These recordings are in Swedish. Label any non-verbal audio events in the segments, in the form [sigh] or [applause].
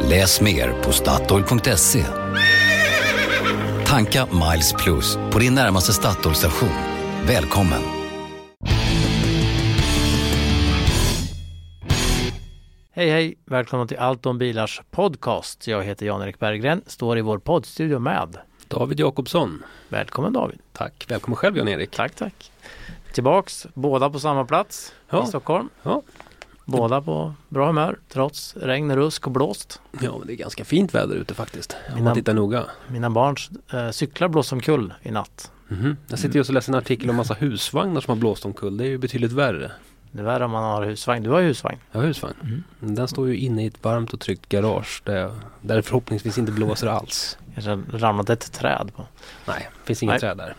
Läs mer på Statoil.se. Tanka Miles Plus på din närmaste Statoil-station. Välkommen! Hej hej! Välkomna till Allt om bilars podcast. Jag heter Jan-Erik Berggren, står i vår poddstudio med David Jakobsson. Välkommen David! Tack, välkommen själv Jan-Erik. Tack tack! Tillbaks, båda på samma plats Ja. i Stockholm. Ja. Båda på bra humör trots regn, rusk och blåst. ja, men det är ganska fint väder ute faktiskt. Om Mina- man tittar noga. Mina barns eh, cyklar blåste omkull i natt. Mhm. Jag sitter just och läser en artikel om massa husvagnar som har blåst omkull. Det är ju betydligt värre. Det är värre om man har husvagn. Du har ju husvagn. Jag har husvagn. Mm. Den står ju inne i ett varmt och tryggt garage där, där det förhoppningsvis inte blåser alls. Kanske ramlat ett träd på. Nej, det finns inget Nej. träd där.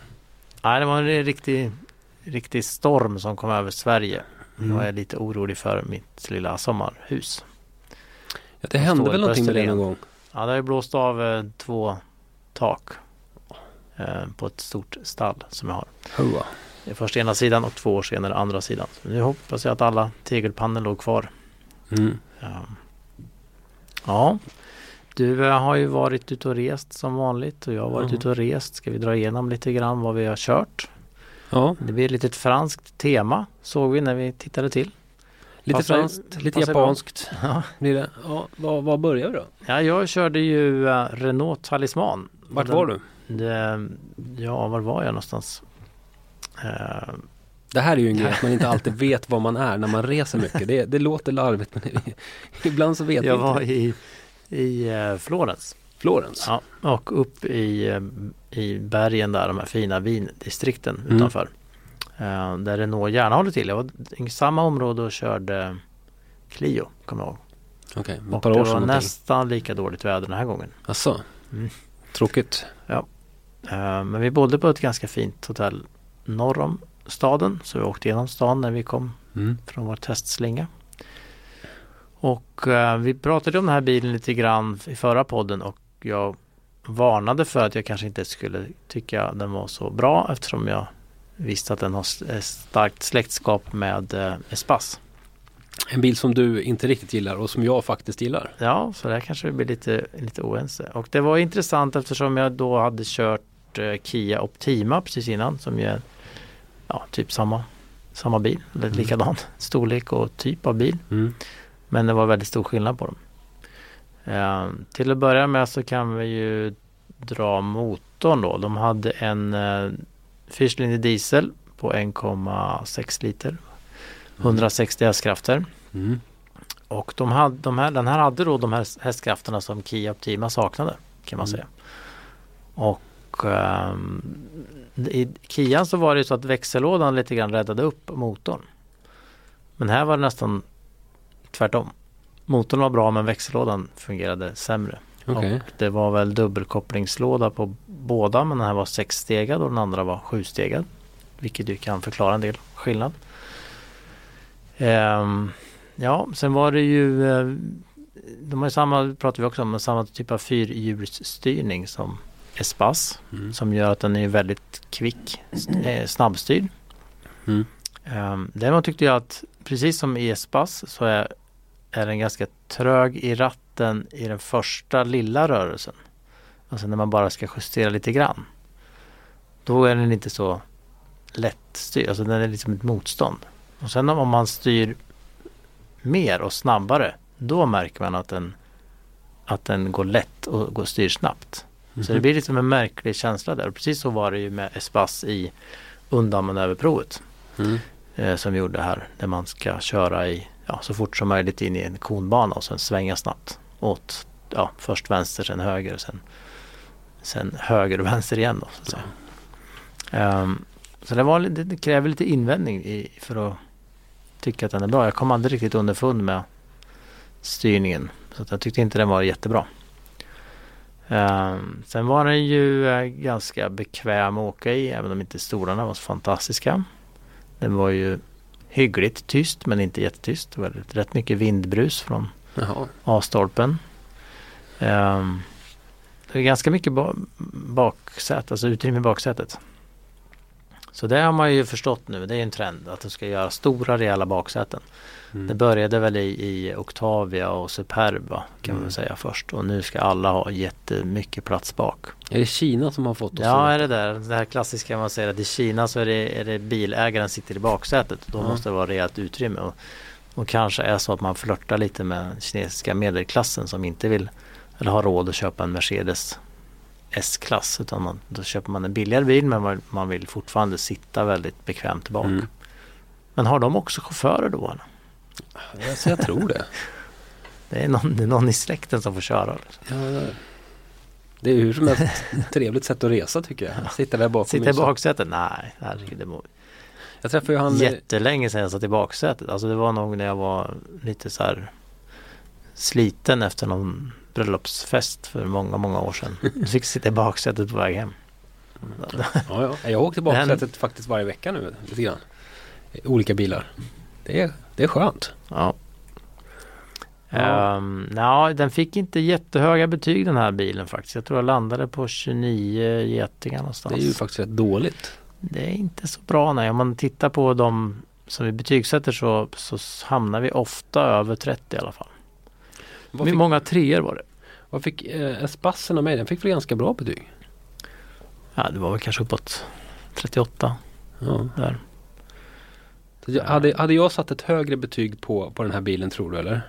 Nej, det var en riktig, riktig storm som kom över Sverige. Mm. Jag är lite orolig för mitt lilla sommarhus. Ja, det hände väl någonting med det någon gång. Ja, det har ju blåst av eh, två tak eh, på ett stort stall som jag har. Hoa. Det är först ena sidan och två år senare andra sidan. Så nu hoppas jag att alla tegelpannor låg kvar. Mm. Ja, ja. du eh, har ju varit ute och rest som vanligt och jag har varit Ja. ute och rest. Ska vi dra igenom lite grann vad vi har kört? Ja, Det blir ett litet franskt tema såg vi när vi tittade till. lite Passar- franskt, lite japanskt Ja, blir det. Ja, vad, vad börjar vi då? ja jag körde ju eh, Renault Talisman. Vart Den- var du? Det, ja, var var jag någonstans? Eh, Det här är ju en grej att man inte alltid vet var man är när man reser mycket. Det, det låter larvigt men [laughs] ibland så vet jag var inte. i, i eh, Florens. Florens. Ja, och upp i, eh, i bergen där, de här fina vindistrikten Mm. utanför. Eh, där Renault gärna håller till. Jag var i samma område och körde Clio, kommer jag ihåg. Okej, ett Och par det år var sedan någonting. nästan lika dåligt väder den här gången. Asså? Mm. Tråkigt. Eh, men vi bodde på ett ganska fint hotell norr om staden. Så vi åkte genom stan när vi kom Mm. från vår testslinga. Och eh, vi pratade om den här bilen lite grann i förra podden och jag varnade för att jag kanske inte skulle tycka den var så bra eftersom jag visste att den har starkt släktskap med eh, Espas. En bil som du inte riktigt gillar och som jag faktiskt gillar. Ja, så där kanske vi blir lite, lite oense. Och det var intressant eftersom jag då hade kört eh, Kia Optima precis innan som ju är ja, typ samma, samma bil, eller Mm. likadan storlek och typ av bil. Mm. Men det var väldigt stor skillnad på dem. Eh, till att börja med så kan vi ju dra motorn då. De hade en eh, fyrcylindrig diesel på 1,6 liter. 160 hästkrafter. Mm. Och de hade, de här, den här hade då de här hästkrafterna som Kia Optima saknade kan man Mm. säga. Och ehm, i Kian så var det ju så att växellådan lite grann räddade upp motorn. Men här var det nästan tvärtom. Motorn var bra men växellådan fungerade sämre. Och det var väl dubbelkopplingslåda på båda men den här var sexstegad och den andra var sjustegad. Vilket ju kan förklara en del skillnad. Ehm, ja, sen var det ju eh, De har ju samma, pratar vi också om, men samma typ av fyrhjulsstyrning som Espas. Mm. Som gör att den är väldigt kvick, eh, snabbstyrd. Mm. Um, däremot tyckte jag att precis som i Espas så är, är den ganska trög i ratten i den första lilla rörelsen. Alltså när man bara ska justera lite grann. Då är den inte så lättstyrd, alltså den är liksom ett motstånd. Och sen om man styr mer och snabbare då märker man att den, att den går lätt och går styr snabbt. Så det blir liksom en märklig känsla där. Och precis så var det ju med Espas i undanmanöverprovet Mm. eh, som vi gjorde här. Där man ska köra i ja, så fort som möjligt in i en konbana och sen svänga snabbt åt ja, först vänster, sen höger, sen, sen höger och vänster igen. Då, så, att säga. Ehm, så det, var, det kräver lite invändning i, för att tycka att den är bra. Jag kom aldrig riktigt underfund med styrningen. Så att jag tyckte inte den var jättebra. Um, sen var den ju uh, ganska bekväm att åka i även om inte stolarna var så fantastiska. Den var ju hyggligt tyst men inte jättetyst. Det var rätt mycket vindbrus från A-stolpen. Um, det är ganska mycket ba baksäte, alltså utrymme i baksätet. Så det har man ju förstått nu, det är en trend att de ska göra stora rejäla baksäten. Mm. Det började väl i, i Octavia och Superba kan mm. man säga först och nu ska alla ha jättemycket plats bak. Är det Kina som har fått oss Ja, är det där. Det här klassiska man säger att i Kina så är det, är det bilägaren sitter i baksätet. Då mm. måste det vara rejält utrymme. Och, och kanske är så att man flörtar lite med kinesiska medelklassen som inte vill eller har råd att köpa en Mercedes S-klass utan man, då köper man en billigare bil men man vill fortfarande sitta väldigt bekvämt bak. Mm. Men har de också chaufförer då? Alltså jag tror det. [laughs] det, är någon, det är någon i släkten som får köra. Ja, det är hur som helst ett [laughs] trevligt sätt att resa tycker jag. Sitta där bakom. Sitta i baksätet? Nej, herregud. Det må... Jag träffade ju han Jättelänge sedan jag satt i baksätet. Alltså det var nog när jag var lite så här sliten efter någon bröllopsfest för många, många år sedan. Jag fick sitta i baksätet på väg hem. Ja, ja. Jag åkte i baksätet faktiskt varje vecka nu lite grann. Olika bilar. Det är, det är skönt. Ja. Ja. Um, ja, den fick inte jättehöga betyg den här bilen faktiskt. Jag tror jag landade på 29 getingar någonstans. Det är ju faktiskt rätt dåligt. Det är inte så bra nej. Om man tittar på de som vi betygsätter så, så hamnar vi ofta över 30 i alla fall. Hur fick, många treor var det? Vad fick eh, Espassen av mig? Den fick väl ganska bra betyg? Ja det var väl kanske uppåt 38. Ja. Där. Hade, hade jag satt ett högre betyg på, på den här bilen tror du eller?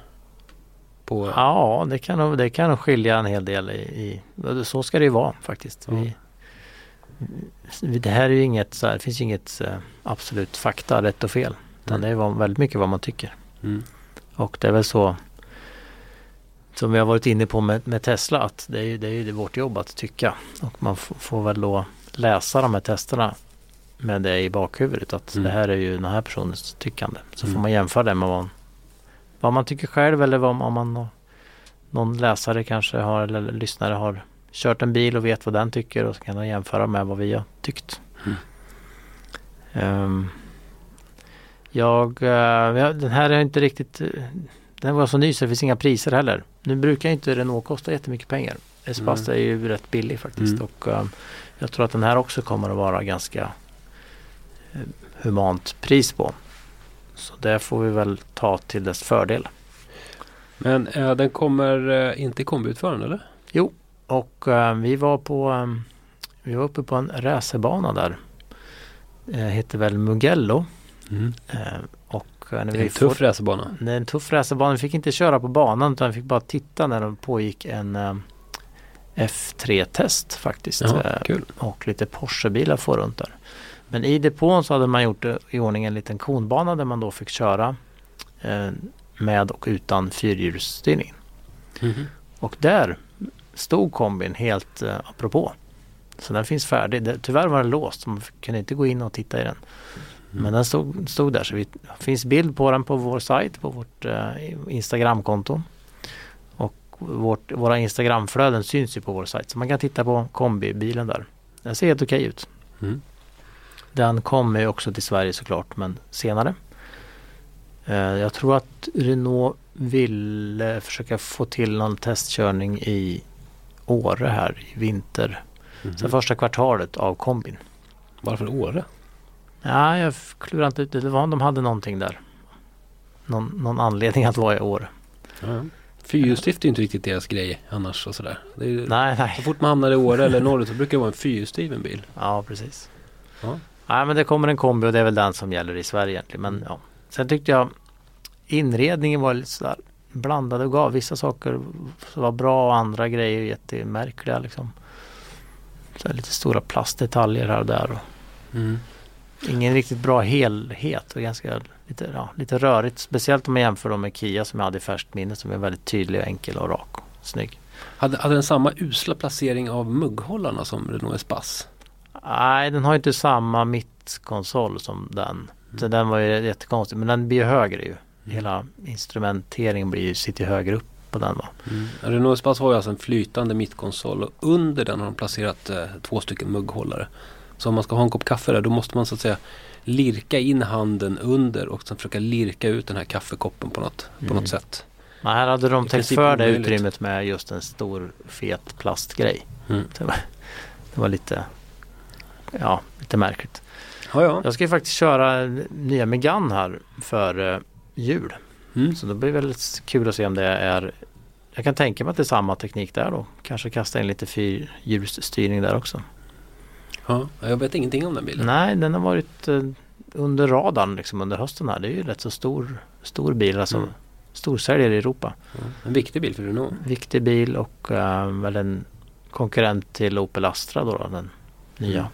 På... Ja det kan, det kan skilja en hel del i, i så ska det ju vara faktiskt. Ja. Vi, det här är ju inget så här, det finns inget uh, absolut fakta rätt och fel. Utan mm. det är väldigt mycket vad man tycker. Mm. Och det är väl så som vi har varit inne på med, med Tesla att det är ju det är vårt jobb att tycka. Och man får väl då läsa de här testerna med det i bakhuvudet att mm. det här är ju den här personens tyckande. Så mm. får man jämföra det med vad, vad man tycker själv eller vad, om man någon läsare kanske har eller lyssnare har kört en bil och vet vad den tycker och så kan man jämföra med vad vi har tyckt. Mm. Um, jag, uh, den här är inte riktigt den var så ny så det finns inga priser heller. Nu brukar inte Renault kosta jättemycket pengar. Espace mm. är ju rätt billig faktiskt mm. och um, jag tror att den här också kommer att vara ganska uh, humant pris på. Så det får vi väl ta till dess fördel. Men uh, den kommer uh, inte i kombiutförande eller? Jo, och vi var på um, vi var uppe på en racerbana där. Det heter väl Mugello. Mm. Och när det är en tuff racerbana. Det är en tuff racerbana. Vi fick inte köra på banan utan vi fick bara titta när det pågick en uh, F3-test faktiskt. Ja, uh, kul. Och lite Porsche-bilar får runt där. Men i depån så hade man gjort i ordning en liten konbana där man då fick köra med och utan fyrhjulsstyrning. Mm -hmm. Och där stod kombin helt apropå. Så den finns färdig. Det, tyvärr var den låst så man kunde inte gå in och titta i den. Mm. Men den stod, stod där så det finns bild på den på vår sajt, på vårt eh, Instagramkonto. Och vårt, våra Instagramflöden syns ju på vår sajt så man kan titta på kombibilen där. Den ser helt okej okay ut. Mm. Den kommer ju också till Sverige såklart men senare. Eh, jag tror att Renault vill försöka få till någon testkörning i Åre här i vinter. Mm. Så första kvartalet av kombin. Varför Åre? Ja, jag klurar inte ut det. var, de hade någonting där. Någon, någon anledning att vara i år. Ja. Fyrhjulsdrift är ju inte riktigt deras grej annars och sådär. Ju, nej, nej. Så fort man hamnar i Åre eller norrut så brukar det vara en fyrhjulsdriven bil. Ja, precis. Ja. Nej, men det kommer en kombi och det är väl den som gäller i Sverige egentligen. Men ja. Sen tyckte jag inredningen var lite sådär blandade och gav. Vissa saker var bra och andra grejer jättemärkliga liksom. Så lite stora plastdetaljer här och där. Och. Mm. Ingen riktigt bra helhet och ganska lite, ja, lite rörigt. Speciellt om man jämför med Kia som jag hade i färskt minne som är väldigt tydlig, och enkel och rak och snygg. Hade, hade den samma usla placering av mugghållarna som Renault Espace? Nej, den har inte samma mittkonsol som den. Mm. Så den var ju jättekonstig men den blir ju högre ju. Mm. Hela instrumenteringen blir ju, sitter högre upp på den. Va? Mm. Renault Espace har ju alltså en flytande mittkonsol och under den har de placerat eh, två stycken mugghållare. Så om man ska ha en kopp kaffe där då måste man så att säga lirka in handen under och sen försöka lirka ut den här kaffekoppen på något, mm. på något mm. sätt. Men här hade de täckt för det utrymmet med just en stor fet plastgrej. Mm. Det, var, det var lite, ja, lite märkligt. Ja, ja. Jag ska ju faktiskt köra nya Megane här för uh, jul. Mm. Så det blir väldigt kul att se om det är Jag kan tänka mig att det är samma teknik där då. Kanske kasta in lite fyrhjulsstyrning där också. Ja, jag vet ingenting om den bilen. Nej, den har varit uh, under radarn liksom under hösten här. Det är ju rätt så stor, stor bil. Alltså mm. storsäljare i Europa. Ja, en viktig bil för Renault. Viktig bil och uh, väl en konkurrent till Opel Astra då, då den nya. Mm.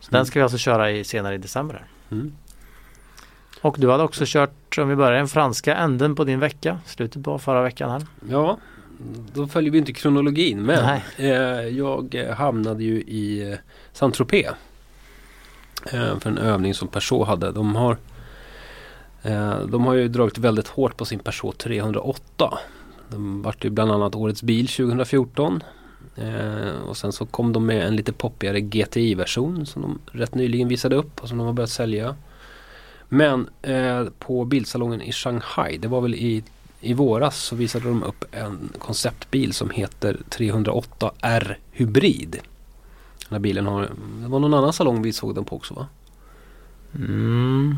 Så den ska vi alltså köra i, senare i december. Mm. Och du hade också kört, om vi börjar den franska änden på din vecka, slutet på förra veckan här. Ja, då följer vi inte kronologin men eh, jag hamnade ju i eh, Saint-Tropez. Eh, för en övning som Peugeot hade. De har, eh, de har ju dragit väldigt hårt på sin Peugeot 308. De vart ju bland annat årets bil 2014. Eh, och sen så kom de med en lite poppigare GTI-version som de rätt nyligen visade upp och som de har börjat sälja. Men eh, på bilsalongen i Shanghai, det var väl i, i våras, så visade de upp en konceptbil som heter 308R Hybrid. Den här bilen har, det var någon annan salong vi såg den på också va? Mm,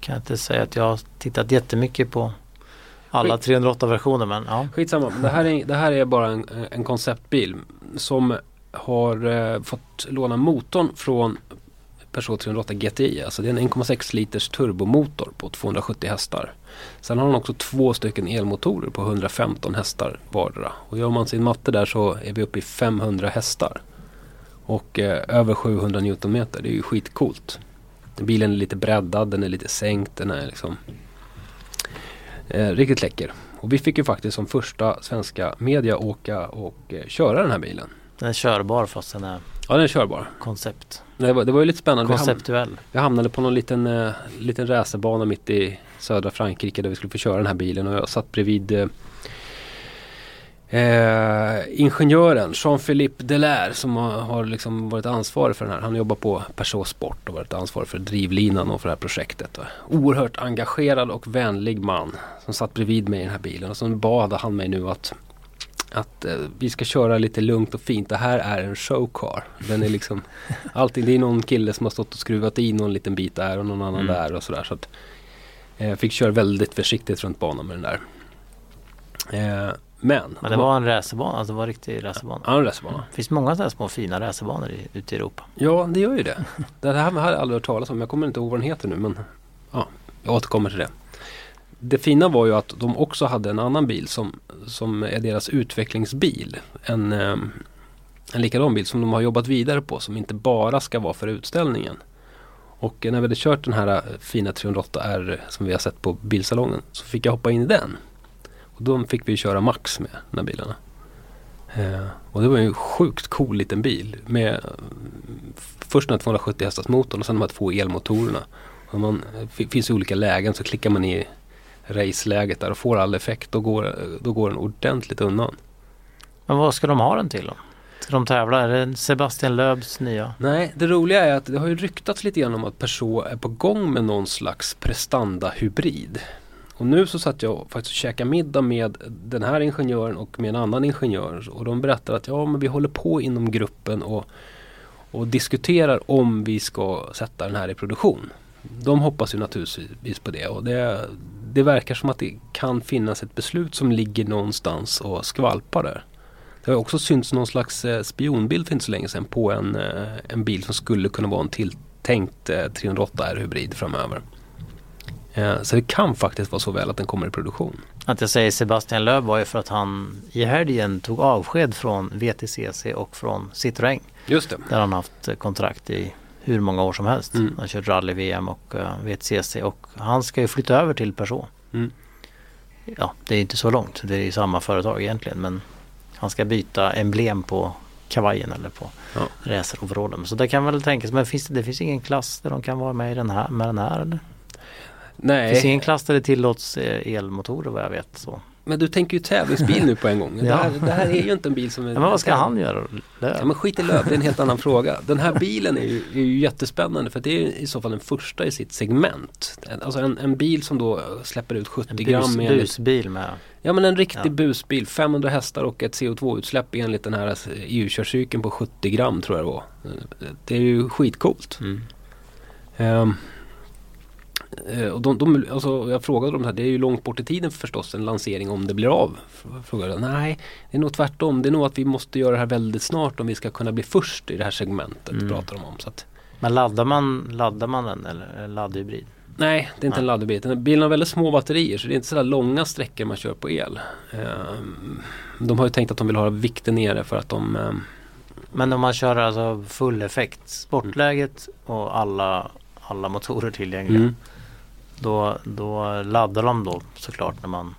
kan jag inte säga att jag har tittat jättemycket på alla 308-versioner men ja. Skitsamma, det här är, det här är bara en, en konceptbil som har eh, fått låna motorn från Peugeot 308 GTI. Alltså det är en 1,6 liters turbomotor på 270 hästar. Sen har den också två stycken elmotorer på 115 hästar vardera. Och gör man sin matte där så är vi uppe i 500 hästar. Och eh, över 700 Newtonmeter. Det är ju skitcoolt. Bilen är lite breddad, den är lite sänkt, den är liksom Eh, riktigt läcker. Och vi fick ju faktiskt som första svenska media åka och eh, köra den här bilen. Den är körbar fast den är Ja den är körbar. Koncept. Det var, det var ju lite spännande. Konceptuell. Vi hamnade på någon liten, eh, liten racerbana mitt i södra Frankrike där vi skulle få köra den här bilen och jag satt bredvid eh, Eh, ingenjören Jean-Philippe Delaire som har, har liksom varit ansvarig för den här. Han jobbar på Peugeot Sport och varit ansvarig för drivlinan och för det här projektet. Oerhört engagerad och vänlig man som satt bredvid mig i den här bilen och så bad han mig nu att att eh, vi ska köra lite lugnt och fint. Det här är en showcar. Den är liksom [laughs] allting. Det är någon kille som har stått och skruvat i någon liten bit där och någon annan mm. där och sådär. Så att eh, fick köra väldigt försiktigt runt banan med den där. Eh, men, Men det var en racerbana, alltså det var en riktig racerbana? Ja, en racerbana. Det finns många sådana små fina racerbanor ute i Europa. Ja, det gör ju det. det här har jag aldrig hört talas om. Jag kommer inte ihåg vad den heter nu men ja, jag återkommer till det. Det fina var ju att de också hade en annan bil som, som är deras utvecklingsbil. En, ehm, en likadan bil som de har jobbat vidare på som inte bara ska vara för utställningen. Och när vi hade kört den här eh, fina 308R som vi har sett på bilsalongen så fick jag hoppa in i den. Och de fick vi köra max med, de här bilarna. Eh, och det var en sjukt cool liten bil med först den här 270 hästars motorn och sen de här två elmotorerna. Och man, eh, det finns olika lägen så klickar man i raceläget där och får all effekt. Då går, då går den ordentligt undan. Men vad ska de ha den till då? Ska de tävla? Är det Sebastian Löbs nya? Nej, det roliga är att det har ju ryktats lite grann om att Peugeot är på gång med någon slags prestanda-hybrid. Och nu så satt jag faktiskt och käkade middag med den här ingenjören och med en annan ingenjör. Och de berättar att ja men vi håller på inom gruppen och, och diskuterar om vi ska sätta den här i produktion. De hoppas ju naturligtvis på det och det, det verkar som att det kan finnas ett beslut som ligger någonstans och skvalpar där. Det har också synts någon slags eh, spionbild för inte så länge sedan på en, eh, en bil som skulle kunna vara en tilltänkt 308R eh, hybrid framöver. Så det kan faktiskt vara så väl att den kommer i produktion. Att jag säger Sebastian Löb var ju för att han i helgen tog avsked från VTCC och från Citroën. Just det. Där han haft kontrakt i hur många år som helst. Mm. Han har kört rally-VM och uh, eh, VTCC och han ska ju flytta över till Peugeot. Mm. Ja, det är inte så långt. Det är ju samma företag egentligen men han ska byta emblem på kavajen eller på ja. raceroverallen. Så det kan väl tänkas. Men finns det, det finns ingen klass där de kan vara med, i den här, med den här eller? Nej. Det finns ingen klass där det tillåts eh, elmotorer vad jag vet. Så. Men du tänker ju tävlingsbil nu på en gång. [laughs] Det, Ja. här, det här är ju inte en bil som är... Ja, men vad ska han göra? Ja Löv? men skit i löv, det är en helt annan fråga. Den här bilen är ju, är ju jättespännande för det är i så fall den första i sitt segment. Alltså en, en bil som då släpper ut 70 En bus, gram enligt, busbil med Ja men en riktig Ja. busbil, 500 hästar och ett CO2-utsläpp enligt den här EU-körcykeln på 70 gram tror jag det var. Det är ju skitcoolt. mm. Eh, och de, de, alltså, jag frågade dem så här, det är ju långt bort i tiden förstås en lansering om det blir av. Frågade nej, det är nog tvärtom. Det är nog att vi måste göra det här väldigt snart om vi ska kunna bli först i det här segmentet. Mm. pratar de om. Så att, Men laddar man, laddar man den eller är det laddhybrid? nej, det är inte Nej. en laddhybrid. Bilen har väldigt små batterier så det är inte så där långa sträckor man kör på el. Ehm, de har ju tänkt att de vill ha vikten nere för att de ehm, Men om man kör alltså full effekt, sportläget och alla, alla motorer tillgängliga. mm, Då, då laddar de då såklart när man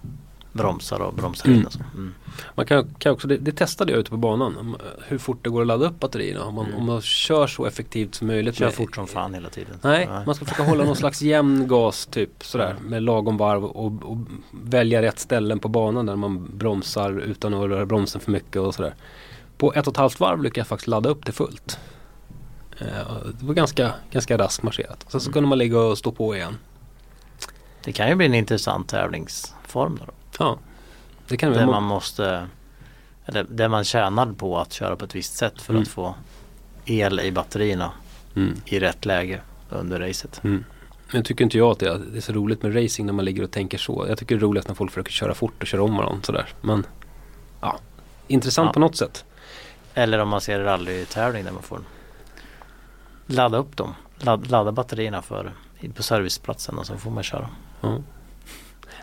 bromsar och bromsar in Mm. och så. Mm. Man kan, kan också, det, det testade jag ute på banan. Hur fort det går att ladda upp batterierna. Om man, Mm. om man kör så effektivt som möjligt. Kör med- fort som fan hela tiden. Nej, man ska försöka hålla någon slags jämn gas typ sådär med lagom varv och, och välja rätt ställen på banan där man bromsar utan att röra bromsen för mycket och sådär. På ett och ett halvt varv lyckades jag faktiskt ladda upp det fullt. Eh, Det var ganska, ganska raskt marscherat. Sen så kunde man ligga och stå på igen. Det kan ju bli en intressant tävlingsform då. Ja, det kan Där vi. man måste eller där man tjänar på att köra på ett visst sätt för Mm. att få el i batterierna Mm. i rätt läge under racet. Mm. Men tycker inte jag att det är, det så roligt med racing när man ligger och tänker så. Jag tycker det är roligast när folk försöker köra fort och köra om varandra sådär. Men ja, intressant Ja. på något sätt. Eller om man ser rallytävling där man får ladda upp dem. Ladd, ladda batterierna för, på serviceplatsen och så får man köra. Ja.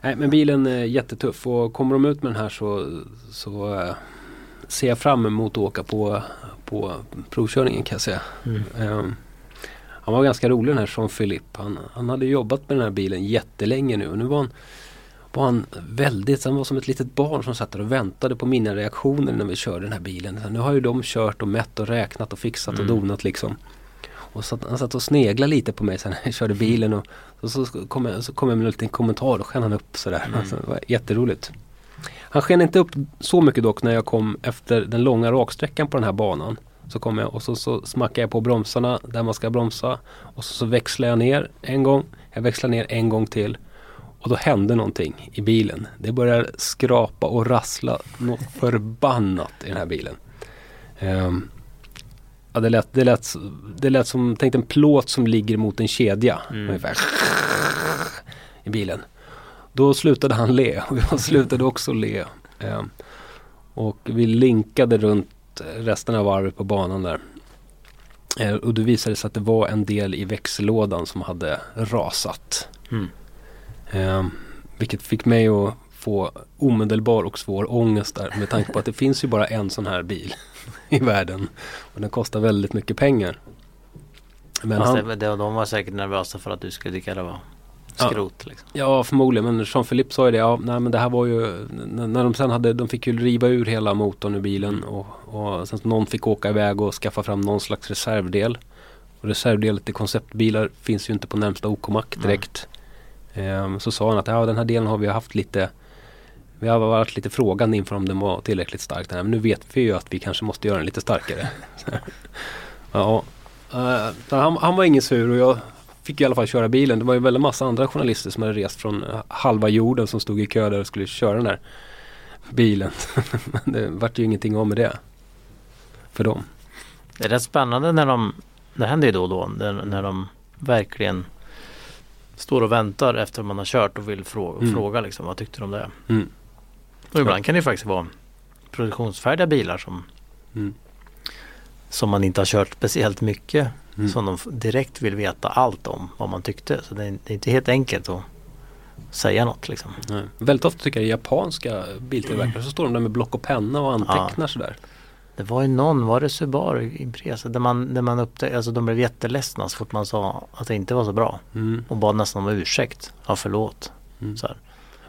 Nej men bilen är jättetuff och kommer de ut med den här så, så eh, ser jag fram emot att åka på, på provkörningen kan jag säga. Ehm, han var ganska rolig den här Jean Philippe. Han, han hade jobbat med den här bilen jättelänge nu och nu var han, var han väldigt, han var som ett litet barn som satt där och väntade på mina reaktioner när vi körde den här bilen. Så nu har ju de kört och mätt och räknat och fixat och Mm. donat liksom. Och så, han satt och sneglade lite på mig sen när jag körde bilen och, och så, kom jag, så kom jag med en liten kommentar och sken han upp sådär. Mm. Alltså, det var jätteroligt. Han sken inte upp så mycket dock när jag kom efter den långa raksträckan på den här banan. Så kom jag och så, så smackade jag på bromsarna där man ska bromsa. Och så, så växlade jag ner en gång. Jag växlade ner en gång till. Och då hände någonting i bilen. Det började skrapa och rassla något förbannat i den här bilen. Ehm, ja, det, lät, det, lät, det lät som, tänk en plåt som ligger mot en kedja. Mm. Ungefär. I bilen. Då slutade han le [laughs] och jag slutade också le. Ehm, och vi linkade runt resten av varvet på banan där. Eh, och då visade det sig att det var en del i växellådan som hade rasat. Mm. Ehm, vilket fick mig att få omedelbar och svår ångest där med tanke på att det finns ju bara en sån här bil i världen. Och den kostar väldigt mycket pengar. Men Fast han, det, de var säkert nervösa för att du skulle tycka det var Ja. skrot. Liksom. Ja förmodligen men Jean-Philippe sa ju det. Ja, nej, men det här var ju när de sen hade, de fick ju riva ur hela motorn ur bilen och, och sen någon fick åka iväg och skaffa fram någon slags reservdel. Och reservdelet till konceptbilar finns ju inte på närmsta OK-mack direkt. Ehm, så sa han att ja, den här delen har vi haft lite vi har varit lite frågande inför om den var tillräckligt stark. Den här, Men nu vet vi ju att vi kanske måste göra den lite starkare. [laughs] ja, eh, han, han var ingen sur och jag fick i alla fall köra bilen. Det var ju väldigt massa andra journalister som hade rest från halva jorden som stod i kö där och skulle köra den där bilen. [laughs] Men det vart ju ingenting av med det. För dem. Det är rätt spännande när de, det händer ju då och då, när, när de verkligen står och väntar efter man har kört och vill fråga, Mm. fråga liksom, vad tyckte de om det? Mm. Och ibland kan det faktiskt vara produktionsfärdiga bilar som, Mm. som man inte har kört speciellt mycket. Mm. Som de direkt vill veta allt om vad man tyckte. Så det är, det är inte helt enkelt att säga något liksom. Nej. Väldigt ofta tycker jag japanska biltillverkare så står de där med block och penna och antecknar sådär. Det var ju någon, var det Subaru Impresa, där man, där man upptäckte, alltså de blev jätteledsna så fort man sa att det inte var så bra. Mm. Och bad nästan om ursäkt. Ja förlåt. Mm. Så här.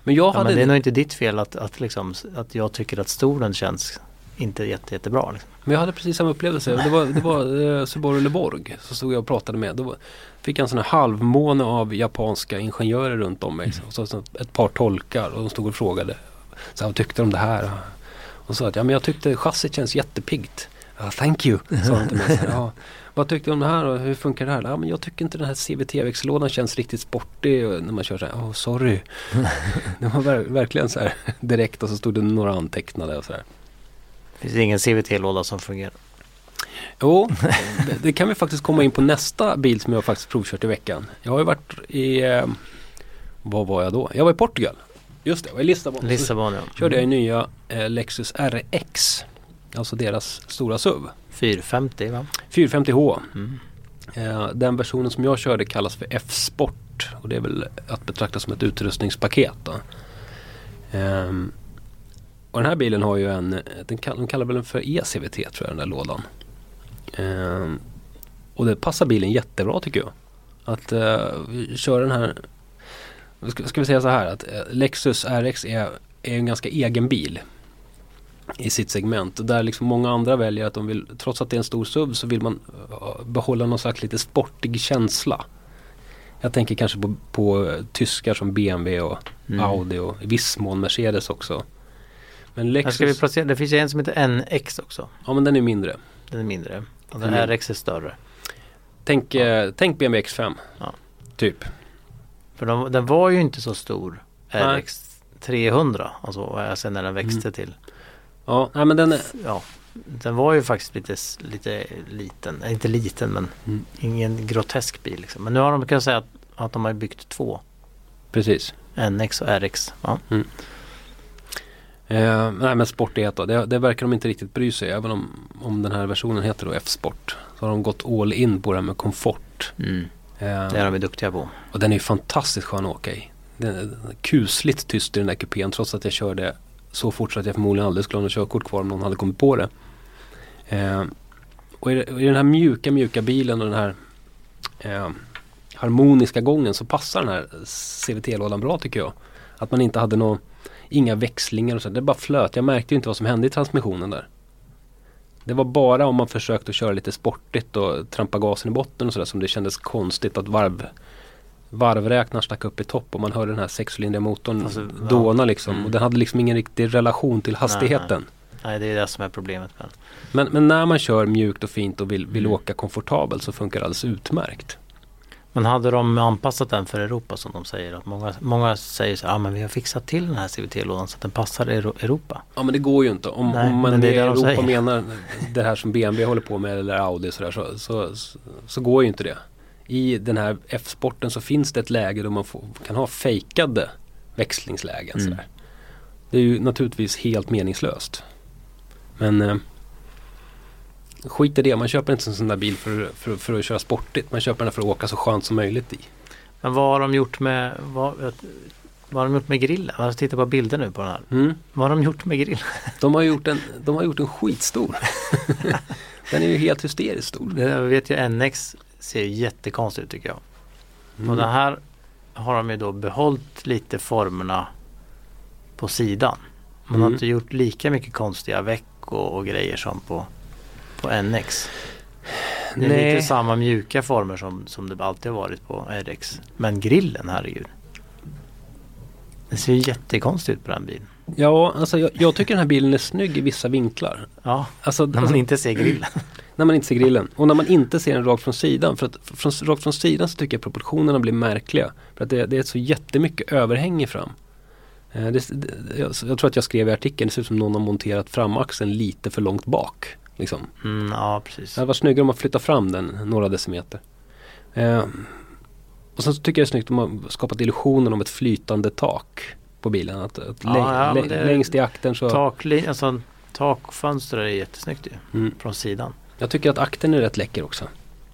Men jag Ja, hade men det är nog inte ditt fel att, att, liksom, att jag tycker att stolen känns inte jätte, jättebra. Liksom. Men jag hade precis samma upplevelse. Det var, det var eh, Subaru Leborg. Så stod jag och pratade med. Då fick jag en sån här halvmåne av japanska ingenjörer runt om mig. Och så, så ett par tolkar och de stod och frågade. Så här, vad tyckte de om det här? Och så att ja men jag tyckte chassit känns jättepiggt. Ja, thank you, sa de till mig. Vad tyckte du om det här och hur funkar det här? Ja, men jag tycker inte den här CVT-växellådan känns riktigt sportig och när man kör så här. Oh, sorry. [laughs] det var ver verkligen så här [laughs] direkt och så stod det några antecknade och så här. Finns det ingen CVT-låda som fungerar? Jo, [laughs] det, det kan vi faktiskt komma in på nästa bil som jag faktiskt provkört i veckan. Jag har ju varit i, eh, vad var jag då? Jag var i Portugal. Just det, jag var i Lissabon. Lissabon ja. körde jag i nya eh, Lexus RX. Alltså deras stora SUV. 450 va? 450H. Mm. Eh, den versionen som jag körde kallas för F-sport. Och det är väl att betrakta som ett utrustningspaket. Då. Ehm, och den här bilen har ju en, den kall, de kallar väl den för ECVT tror jag den där lådan. Ehm, och det passar bilen jättebra tycker jag. Att uh, köra den här, ska, ska vi säga så här att eh, Lexus RX är, är en ganska egen bil i sitt segment. Där liksom många andra väljer att de vill, trots att det är en stor SUV så vill man uh, behålla någon slags lite sportig känsla. Jag tänker kanske på, på uh, tyskar som BMW och Mm. Audi och i viss mån Mercedes också. Men Här Lexus, ska vi placera, det finns ju en som heter NX också. ja men den är mindre. Den är mindre. Och den Mm. RX är större. Tänk, eh, tänk BMW X5. Ja. Typ. För de, den var ju inte så stor. Nej. RX 300. Alltså sen när den växte Mm. till. Ja, nej, men den är, Ja, den var ju faktiskt lite, lite liten. Eh, Inte liten men Mm. ingen grotesk bil. Liksom. Men nu har de kan jag säga att, att de har byggt två. precis. NX och RX. Ja. Eh, nej men sportighet då, det, det verkar de inte riktigt bry sig. Även om, om den här versionen heter då F-sport. Så har de gått all in på det här med komfort. Mm. Eh, Det är de duktiga på. Och den är ju fantastiskt skön att åka i. Den är kusligt tyst i den där kupén trots att jag körde så fort så att jag förmodligen aldrig skulle ha något körkort kvar om någon hade kommit på det. Eh, och i, i den här mjuka, mjuka bilen och den här eh, harmoniska gången så passar den här CVT-lådan bra tycker jag. Att man inte hade någon, inga växlingar och så. Det bara flöt. Jag märkte ju inte vad som hände i transmissionen där. Det var bara om man försökte att köra lite sportigt och trampa gasen i botten och sådär som det kändes konstigt att varv varvräknaren stack upp i topp och man hörde den här sexcylindriga motorn Alltså, ja. dåna liksom. Mm. Och den hade liksom ingen riktig relation till hastigheten. Nej det är det som är problemet med den. Men, men när man kör mjukt och fint och vill, vill Mm. åka komfortabelt så funkar det alldeles utmärkt. Men hade de anpassat den för Europa som de säger? Att många, många säger så här, ah, men vi har fixat till den här CVT-lådan så att den passar Euro- Europa. Ja men det går ju inte. Om, Nej, om man men i Europa säger. menar det här som BMW håller på med eller Audi sådär, så, så, så, så går ju inte det. I den här F-sporten så finns det ett läge då man får, kan ha fejkade växlingslägen. Mm. Det är ju naturligtvis helt meningslöst. Men eh, skit i det. Man köper inte en sån där bil för, för, för att köra sportigt. Man köper den för att åka så skönt som möjligt i. Men vad har de gjort med, vad, vad har de gjort med grillen? Jag tittar på bilder nu på den här. Mm. Vad har de gjort med grillen? [laughs] De, har gjort en, de har gjort en skitstor. [laughs] den är ju helt hysteriskt stor. Det- vet ju NX ser jättekonstigt ut tycker jag. Mm. Och den här har de ju då behållit lite formerna på sidan. Man har Mm. inte gjort lika mycket konstiga veck och, och grejer som på, på NX. Det är Nej. lite samma mjuka former som, som det alltid har varit på RX. Men grillen, herregud. Det ser ju jättekonstigt ut på den bilen. Ja, alltså jag, jag tycker den här bilen är snygg i vissa vinklar. Ja, Alltså, när man alltså, inte ser grillen. [clears throat] när man inte ser grillen. Och när man inte ser den rakt från sidan. För att från, rakt från sidan så tycker jag proportionerna blir märkliga. För att det, det är så jättemycket överhäng fram. Eh, det, det, jag, jag tror att jag skrev i artikeln, det ser ut som någon har monterat framaxeln lite för långt bak. Liksom. Mm, ja, precis. Det hade varit snyggare om man flyttar fram den några decimeter. Eh, och sen så tycker jag det är snyggt om man skapat illusionen om ett flytande tak på bilen. Att, att Ja, ja, längst i akten så... Takli- alltså, takfönster är jättesnyggt ju. Mm. Från sidan. Jag tycker att akten är rätt läcker också.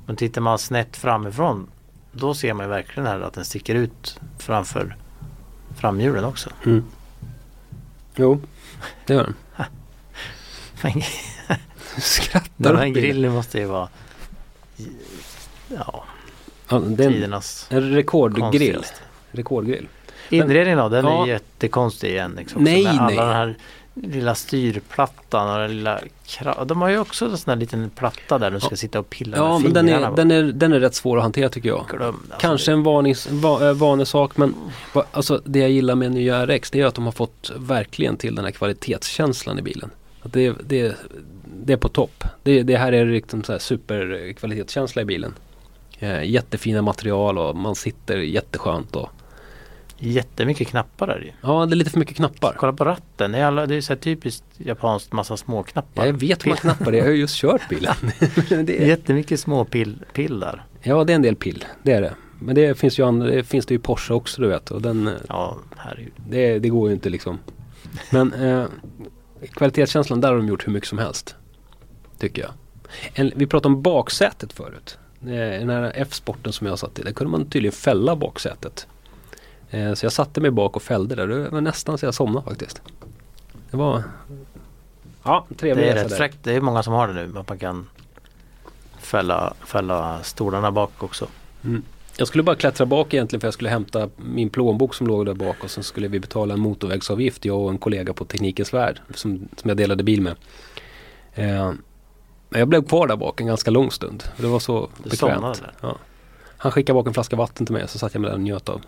Men tittar man snett framifrån då ser man ju verkligen här att den sticker ut framför framhjulen också. Mm. Jo, det gör den. [laughs] Men Skrattar den här grillen måste ju vara ja, Ja, tidernas en rekordgrill. Rekordgrill. Inredningen då, den Ja. är jättekonstig igen. Liksom, Nej, alla nej. den här lilla styrplattan och den lilla De har ju också en sån här liten platta där du ska sitta och pilla Ja, med men den fingrarna är, på. den, är, den är rätt svår att hantera tycker jag. Glöm, alltså, Kanske det- en varnings, va, eh, vanesak men va, alltså, det jag gillar med nya RX det är att de har fått verkligen till den här kvalitetskänslan i bilen. Att det, det, det är på topp. Det, det här är liksom så här superkvalitetskänsla i bilen. Eh, jättefina material och man sitter jätteskönt. Och, Jättemycket knappar där ju. ja, det är lite för mycket knappar. Kolla på ratten. Det är, alla, det är så typiskt japanskt massa små knappar. Ja, jag vet hur man knappar det. Jag har ju just kört bilen. [laughs] det är, Jättemycket små pill, pill där. ja, det är en del pill. Det är det. Men det finns ju andra, det finns det ju Porsche också du vet. Och den, eh, Ja, herregud. Det, det går ju inte liksom. Men eh, kvalitetskänslan, där har de gjort hur mycket som helst. Tycker jag. En, vi pratade om baksätet förut. Eh, Den här F-sporten som jag satt i, där kunde man tydligen fälla baksätet. Eh, så jag satte mig bak och fällde där. Det var nästan så jag somnade faktiskt. Det var... Ja, trevlig Det är rätt fräckt. Det är många som har det nu. Att man kan fälla, fälla stolarna bak också. Mm. Jag skulle bara klättra bak egentligen för jag skulle hämta min plånbok som låg där bak och sen skulle vi betala en motorvägsavgift jag och en kollega på Teknikens Värld som, som jag delade bil med. Eh, men jag blev kvar där bak en ganska lång stund. Det var så Du bekvämt. Ja. Han skickade bak en flaska vatten till mig så satt jag med där och njöt av,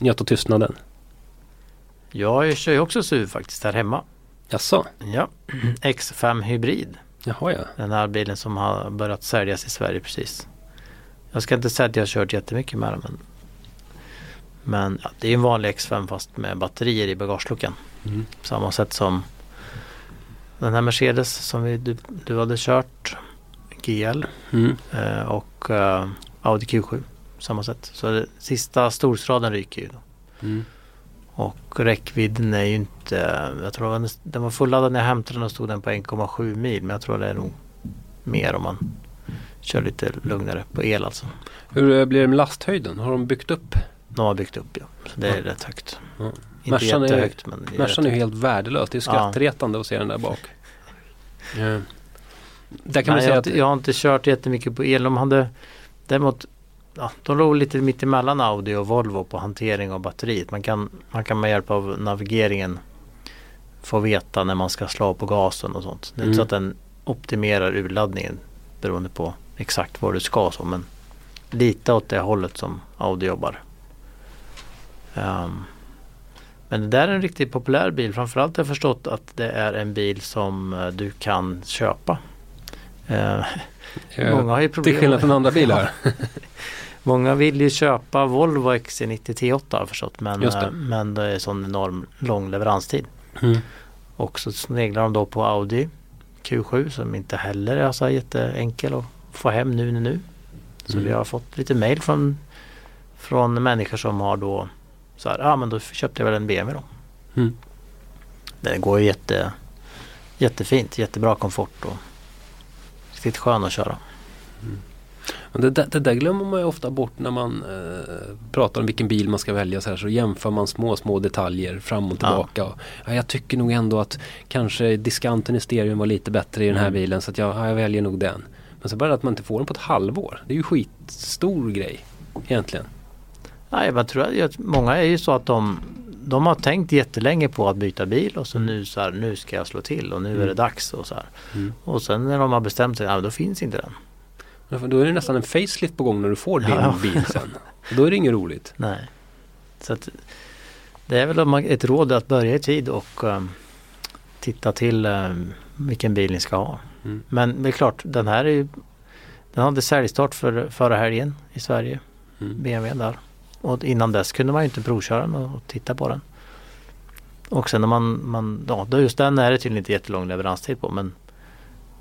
njöt av tystnaden. Jag kör ju också SUV faktiskt här hemma. Jaså? Ja, X5 Hybrid. Jaha ja. Den här bilen som har börjat säljas i Sverige precis. Jag ska inte säga att jag har kört jättemycket med den men Men ja, det är en vanlig X5 fast med batterier i bagageluckan. Mm. På samma sätt som den här Mercedes som vi, du, du hade kört. GL Mm. eh, och eh, Audi Q7. Samma sätt. Så det, sista storstraden ryker ju. Mm. Och räckvidden är ju inte, jag tror den, den var fulladdad när jag hämtade den och stod den på 1,7 mil. Men jag tror det är nog mer om man kör lite lugnare på el alltså. Hur eh, blir det med lasthöjden? Har de byggt upp? De har byggt upp ja. Så det är Ja. rätt högt. Ja. Inte Mercan är- jättehögt men det är Mercan är helt värdelös. Det är Ja. skrattretande att se den där bak. Ja. [laughs] Där kan man Nej, jag, säga har att inte, jag har inte kört jättemycket på el. De hade däremot ja, de låg lite mitt emellan Audi och Volvo på hantering av batteriet. Man kan, man kan med hjälp av navigeringen få veta när man ska slå på gasen och sånt. Det är Mm. inte så att den optimerar urladdningen beroende på exakt var du ska så men lite åt det hållet som Audi jobbar. Ehm, men det där är en riktigt populär bil. Framförallt har jag förstått att det är en bil som eh, du kan köpa. Eh, många har ju problem. till skillnad från andra bilar. [laughs] Många vill ju köpa Volvo XC90 T8 har jag förstått men, det. eh, men det är sån enorm lång leveranstid. Mm. Och så sneglar de då på Audi Q7 som inte heller är så jätteenkel att få hem nu nu nu. Så Mm. vi har fått lite mail från, från människor som har då så här, ja ah, men då köpte jag väl en BMW då. Mm. Det går ju jätte, jättefint, jättebra komfort och riktigt skön att köra. Men det, där- det där glömmer man ju ofta bort när man eh, pratar om vilken bil man ska välja. Så, här, så jämför man små, små detaljer fram och Ja. tillbaka. Och, ja, jag tycker nog ändå att kanske diskanten i stereon var lite bättre i den här Mm. bilen. Så att jag, ja, jag väljer nog den. Men så bara att man inte får den på ett halvår. Det är ju skitstor grej egentligen. Nej, men tror jag, att många är ju så att de, de har tänkt jättelänge på att byta bil och så nu så här, nu ska jag slå till och nu är det Mm. dags och så här. Mm. Och sen när de har bestämt sig, ja, då finns inte den. Ja, Då är det nästan en facelift på gång när du får din Ja. bil sen. Då är det inget roligt. [laughs] Nej. Så att, det är väl ett råd att börja i tid och um, titta till um, vilken bil ni ska ha. Mm. Men det är klart, den här är ju, den hade säljstart för, förra helgen i Sverige, Mm. BMW där. Och innan dess kunde man ju inte provköra den och, titta på den. Och sen när man, man ja, då just den är det tydligen inte jättelång leveranstid på men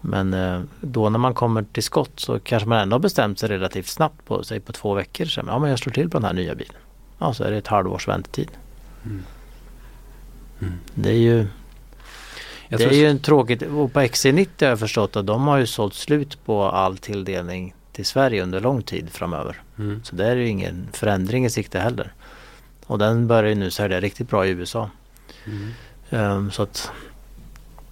men eh, då när man kommer till skott så kanske man ändå har bestämt sig relativt snabbt på sig på två veckor. Så, ja men jag slår till på den här nya bilen. Ja så är det ett halvårs väntetid. Mm. Mm. Det är ju, Jag det är ju en tråkigt. Och på XC90 har jag förstått att de har ju sålt slut på all tilldelning till Sverige under lång tid framöver. Mm. Så det är ju ingen förändring i sikte heller. Och den börjar ju nu sälja riktigt bra i USA. Mm. Ehm, så att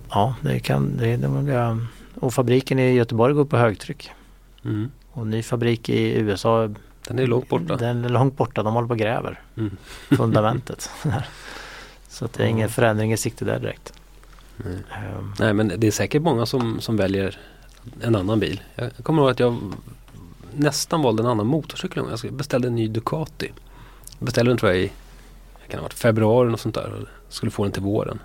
ja, det kan det, det, det, Och fabriken i Göteborg går på högtryck. Mm. Och ny fabrik i USA Den är långt borta. Den är långt borta, de håller på och gräver Mm. [laughs] fundamentet. [laughs] så att det är ingen förändring i sikte där direkt. Ehm, Nej men det är säkert många som, som väljer en annan bil. Jag kommer ihåg att jag nästan valde en annan motorcykel. Jag beställde en ny Ducati. Jag beställde den tror jag i det kan ha varit februari och sånt där. Och skulle få den till våren.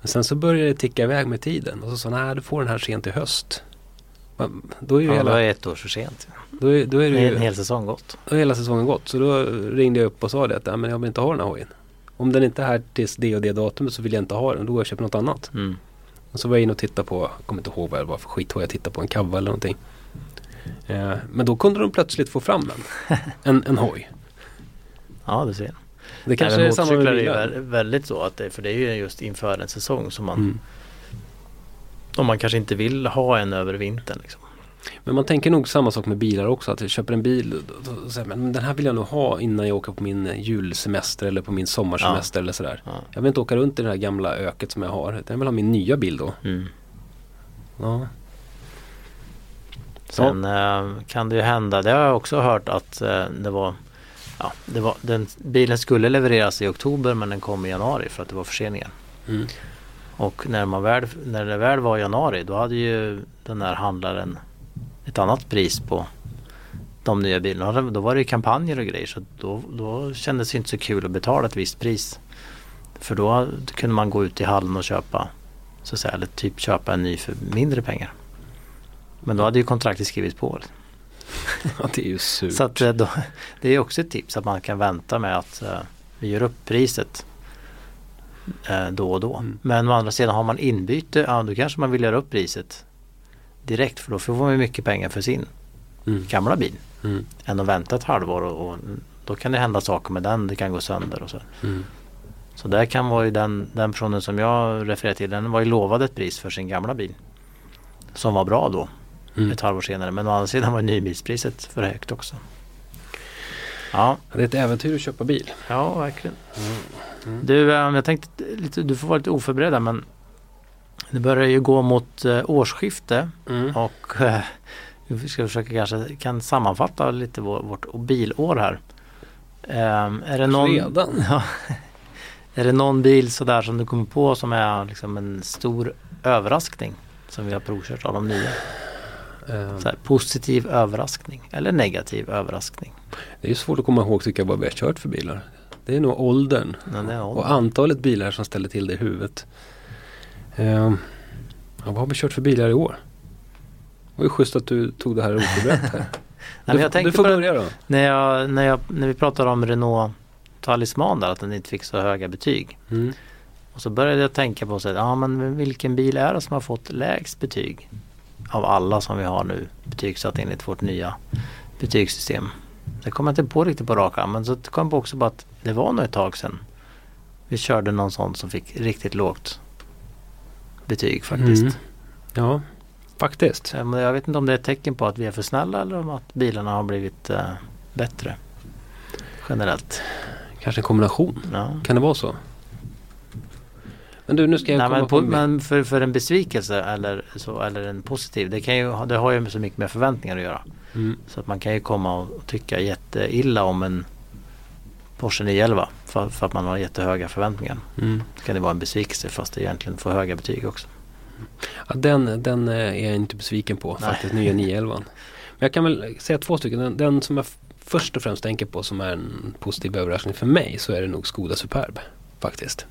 Men sen så började det ticka iväg med tiden. Och så sa nej du får den här sent i höst. Men Då är ju Ja, det hela, var ett år för sent. då är, då är det Det är en ju, hel säsong gått. då är hela säsongen gått. Så då ringde jag upp och sa det att "Nej, men jag vill inte ha den här hojen. Om den inte är här tills det och det datumet så vill jag inte ha den. Då går jag och köper något annat. Mm. Och så var jag inne och tittade på, jag kommer inte ihåg vad det var för skithoj jag tittade på, en Kava eller någonting. Eh, men då kunde de plötsligt få fram en, [laughs] en, en hoj. Ja, du ser. Det kanske Nej, är samma med är bilar. vä- väldigt så att det, för det är ju just inför en säsong som man Mm. om man kanske inte vill ha en över vintern. Liksom. Men man tänker nog samma sak med bilar också. Att jag köper en bil då, säger men den här vill jag nog ha innan jag åker på min julsemester eller på min sommarsemester eller sådär. Ja. Jag vill inte åka runt i det här gamla öket som jag har. Jag vill ha min nya bil då. Mm. Ja. Sen eh, kan det ju hända, det har jag också hört att eh, det var Ja, det var, den, bilen skulle levereras i oktober men den kom i januari för att det var förseningar. Mm. Och när, man väl, när det väl var januari då hade ju den här handlaren ett annat pris på de nya bilarna. Då var det ju kampanjer och grejer så då, då kändes det inte så kul att betala ett visst pris. För då kunde man gå ut i hallen och köpa så att säga, eller typ köpa en ny för mindre pengar. Men då hade ju kontraktet skrivits på. [laughs] ja, det är ju surt. Så att, eh, då, det är också ett tips att man kan vänta med att eh, vi gör upp priset eh, då och då. Mm. Men å andra sidan har man inbyte, ja då kanske man vill göra upp priset direkt för då får man ju mycket pengar för sin mm. gamla bil. Mm. Än att vänta ett halvår och, och då kan det hända saker med den, det kan gå sönder och så. Mm. Så där kan vara ju den, den personen som jag refererar till, den var ju lovad ett pris för sin gamla bil. Som var bra då, Mm. ett halvår senare. Men å andra sidan var nybilspriset för högt också. Ja, Det är ett äventyr att köpa bil. ja verkligen. Mm. Du, eh, jag tänkte lite, du får vara lite oförberedd men det börjar ju gå mot eh, årsskifte Mm. och eh, vi ska försöka kanske kan sammanfatta lite vår, vårt bilår här. Ehm, är det någon, Redan? [laughs] Ja. Är det någon bil sådär som du kommer på som är liksom en stor överraskning som vi har provkört av de nya? Eh, Så här, positiv överraskning eller negativ överraskning? Det är ju svårt att komma ihåg tycker jag vad vi har kört för bilar. Det är nog åldern det är och antalet bilar som ställer till det i huvudet. Eh, ja, vad har vi kört för bilar i år? Det var ju schysst att du tog det här oförberett här. [laughs] Nej, du, du får börja då. När, jag, när, jag, när vi pratade om Renault Talisman där att den inte fick så höga betyg. Mm. Och så började jag tänka på så att, ja men vilken bil är det som har fått lägst betyg? Av alla som vi har nu betygsatt enligt vårt nya betygssystem. Det kommer jag inte på riktigt på rak arm men så kom jag på också på att det var nog ett tag sedan vi körde någon sån som fick riktigt lågt betyg faktiskt. Mm. Ja, faktiskt. Men jag vet inte om det är ett tecken på att vi är för snälla eller om att bilarna har blivit eh, bättre generellt. Kanske en kombination. Ja. Kan det vara så? Men du, nu ska jag Nej, komma men, på, men för, för en besvikelse eller, så, eller en positiv, det, kan ju, det har ju så mycket med förväntningar att göra. Mm. Så att man kan ju komma och tycka jätteilla om en Porsche 911 för, för att man har jättehöga förväntningar. Mm. Då kan det vara en besvikelse fast det egentligen får höga betyg också. Ja, den, den eh, är jag inte besviken på Nej. faktiskt, nya 911. [laughs] Men jag kan väl säga två stycken. Den, den som jag först och främst tänker på som är en positiv överraskning för mig så är det nog Skoda Superb faktiskt.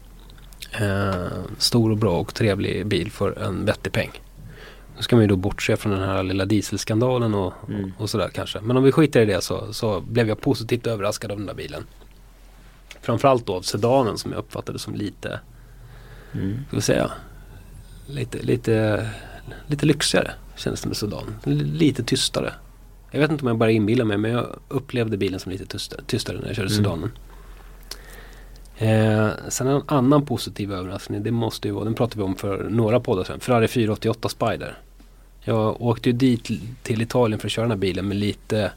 Eh, stor och bra och trevlig bil för en vettig peng. Nu ska man ju då bortse från den här lilla dieselskandalen och, Mm. och sådär kanske. Men om vi skiter i det så, så blev jag positivt överraskad av den där bilen. Framförallt då av sedanen som jag uppfattade som lite Mm. ska vi säga, lite, lite, lite lyxigare kändes det med Sudan. L- Lite tystare. Jag vet inte om jag bara inbillar mig men jag upplevde bilen som lite tystare, tystare när jag körde Mm. Sudanen. Eh, sen en annan positiv överraskning, det måste ju vara, den pratade vi om för några poddar sedan, Ferrari 488 Spider. Jag åkte ju dit till Italien för att köra den här bilen med lite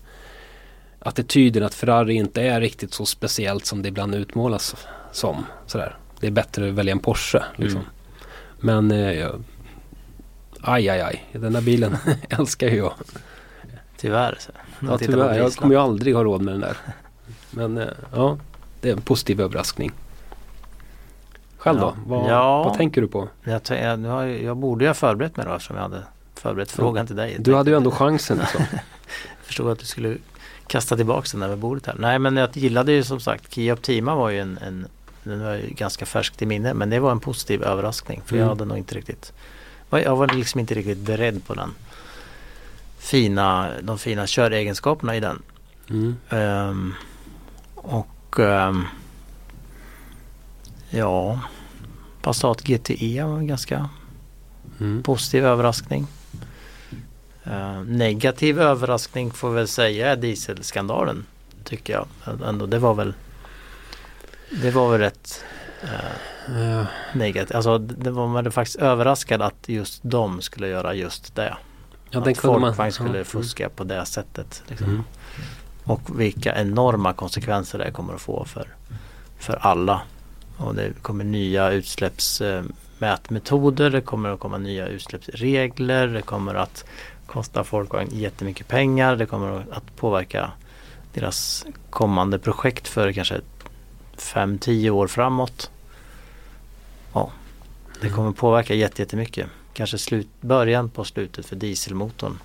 attityden att Ferrari inte är riktigt så speciellt som det ibland utmålas som. Sådär. Det är bättre att välja en Porsche. Liksom. Mm. Men eh, jag, aj aj aj, den här bilen [laughs] älskar ju jag. Tyvärr. Så. Ja, tyvärr, jag kommer ju aldrig ha råd med den där. Men eh, ja, det är en positiv överraskning. Själv då? Vad, Ja. vad tänker du på? Jag, jag, nu har, jag jag borde ju ha förberett mig då eftersom jag hade förberett frågan till dig. Du hade ju ändå chansen. Alltså. [laughs] Jag förstod att du skulle kasta tillbaka den där med bordet här. Nej men jag gillade ju som sagt Kia Optima var ju en, en den var ju ganska färskt i minne men det var en positiv överraskning för jag Mm. hade nog inte riktigt jag var liksom inte riktigt beredd på den fina, de fina köregenskaperna i den. Mm. Ehm, och ja Passat GTE var en ganska Mm. positiv överraskning. Eh, negativ överraskning får väl säga är dieselskandalen. Tycker jag. Ändå, det var väl Det var väl rätt eh, negativt. Alltså det var man faktiskt överraskad att just de skulle göra just det. ja, att. Folkvagn skulle ja. fuska på det sättet. Liksom. Mm. Och vilka enorma konsekvenser det kommer att få för, för alla. Och det kommer nya utsläppsmätmetoder, det kommer att komma nya utsläppsregler, det kommer att kosta Folkvagn jättemycket pengar, det kommer att påverka deras kommande projekt för kanske 5-10 år framåt. Ja, det kommer påverka jätte- jättemycket. Kanske slut, början på slutet för dieselmotorn.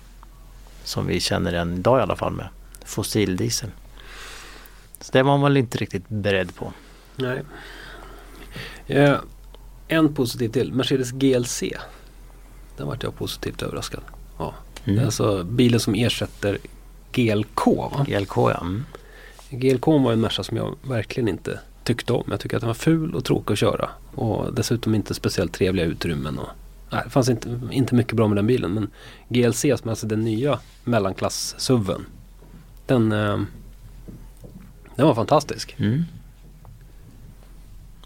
Som vi känner den idag i alla fall med fossildiesel. Så det var man väl inte riktigt beredd på. Nej. Eh, en positiv till. Mercedes GLC. Den vart jag positivt överraskad. Det är Mm. alltså bilen som ersätter GLK. Va? GLK ja. Mm. GLK var en Merca som jag verkligen inte tyckte om. Jag tycker att den var ful och tråkig att köra. Och dessutom inte speciellt trevliga utrymmen. Och, nej, det fanns inte, inte mycket bra med den bilen. Men GLC som är alltså den nya mellanklass-SUVen. Den, eh, den var fantastisk. Mm.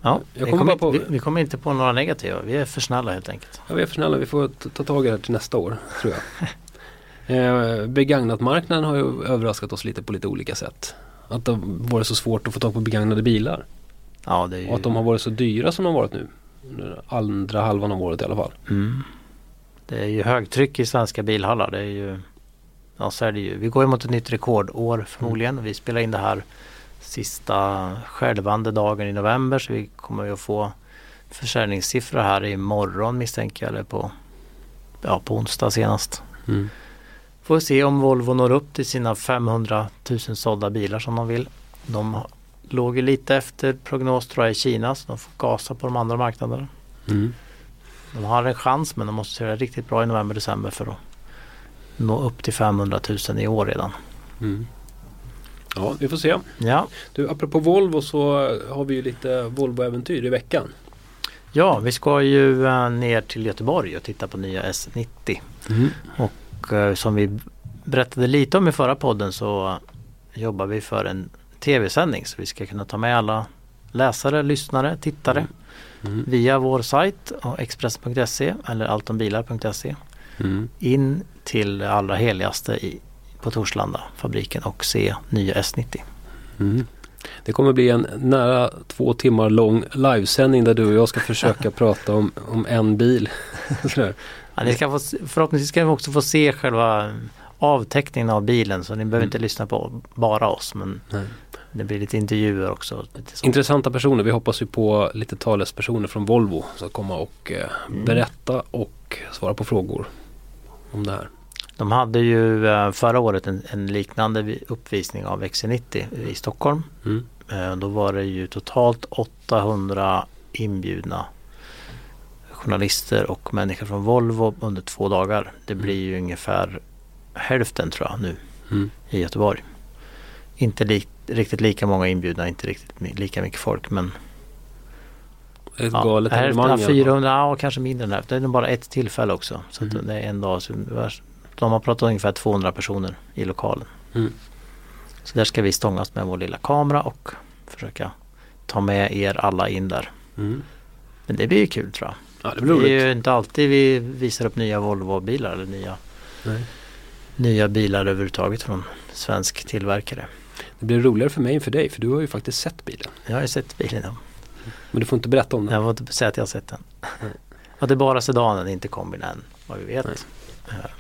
Ja, vi, kommer på- vi, vi kommer inte på några negativa. Vi är för snälla helt enkelt. Ja, vi är för snälla. Vi får ta tag i det här till nästa år, tror jag. [laughs] eh, begagnatmarknaden har ju överraskat oss lite på lite olika sätt. Att det har varit så svårt att få tag på begagnade bilar. Ja, det är ju... Och att de har varit så dyra som de har varit nu. Andra halvan av året i alla fall. mm. det är ju högtryck i svenska bilhallar. Det är ju... Ja, så är det ju. Vi går ju mot ett nytt rekordår förmodligen. Vi spelar in det här sista skälvande dagen i november. Så vi kommer ju att få försäljningssiffror här imorgon misstänker jag. Eller på, ja, på onsdag senast. Mm. Får se om Volvo når upp till sina 500 000 sålda bilar som de vill. De låg ju lite efter prognos tror jag i Kina så de får gasa på de andra marknaderna. Mm. De har en chans men de måste göra riktigt bra i november-december för att nå upp till 500 000 i år redan. Mm. Ja, vi får se. Ja, Du, apropå Volvo så har vi ju lite Volvo-äventyr i veckan. ja vi ska ju eh, ner till Göteborg och titta på nya S90. Mm. Och eh, som vi berättade lite om i förra podden så jobbar vi för en tv-sändning så vi ska kunna ta med alla läsare, lyssnare, tittare Mm. via vår sajt Express.se eller altonbilar.se Mm. in till det allra heligaste i, på Torslanda fabriken och se nya S90. Mm. Det kommer bli en nära två timmar lång livesändning där du och jag ska försöka [laughs] prata om, om en bil. [laughs] Ja, ni ska få, förhoppningsvis ska ni också få se själva avteckningen av bilen så ni behöver Mm. inte lyssna på bara oss men Nej. det blir lite intervjuer också. Lite. Intressanta personer. Vi hoppas ju på lite talespersoner från Volvo som komma och eh, Mm. berätta och svara på frågor om det här. De hade ju eh, förra året en, en liknande vi- uppvisning av XC90 i Stockholm. Mm. Eh, Då var det ju totalt 800 inbjudna journalister och människor från Volvo under två dagar. Det blir ju ungefär hälften tror jag nu Mm. i Göteborg. Inte li- riktigt lika många inbjudna, inte riktigt lika mycket folk men Ett ja, galet hälften, evenemang. ja, i alla fall. 400, ja kanske mindre än hälften. Det är bara ett tillfälle också. Så Mhm. det är en dag. Så de har pratat ungefär 200 personer i lokalen. Mm. Så där ska vi stångas med vår lilla kamera och försöka ta med er alla in där. Mm. Men det blir ju kul tror jag. Ja, det Det blir är roligt. ju inte alltid vi visar upp nya Volvo-bilar eller nya, Nej. nya bilar överhuvudtaget från svensk tillverkare. Det blir roligare för mig än för dig för du har ju faktiskt sett bilen. Jag har ju sett bilen. ja. Men du får inte berätta om den. Jag får inte säga att jag har sett den. Nej. Och det är bara sedanen, inte kombin än vad vi vet. Nej. Eh,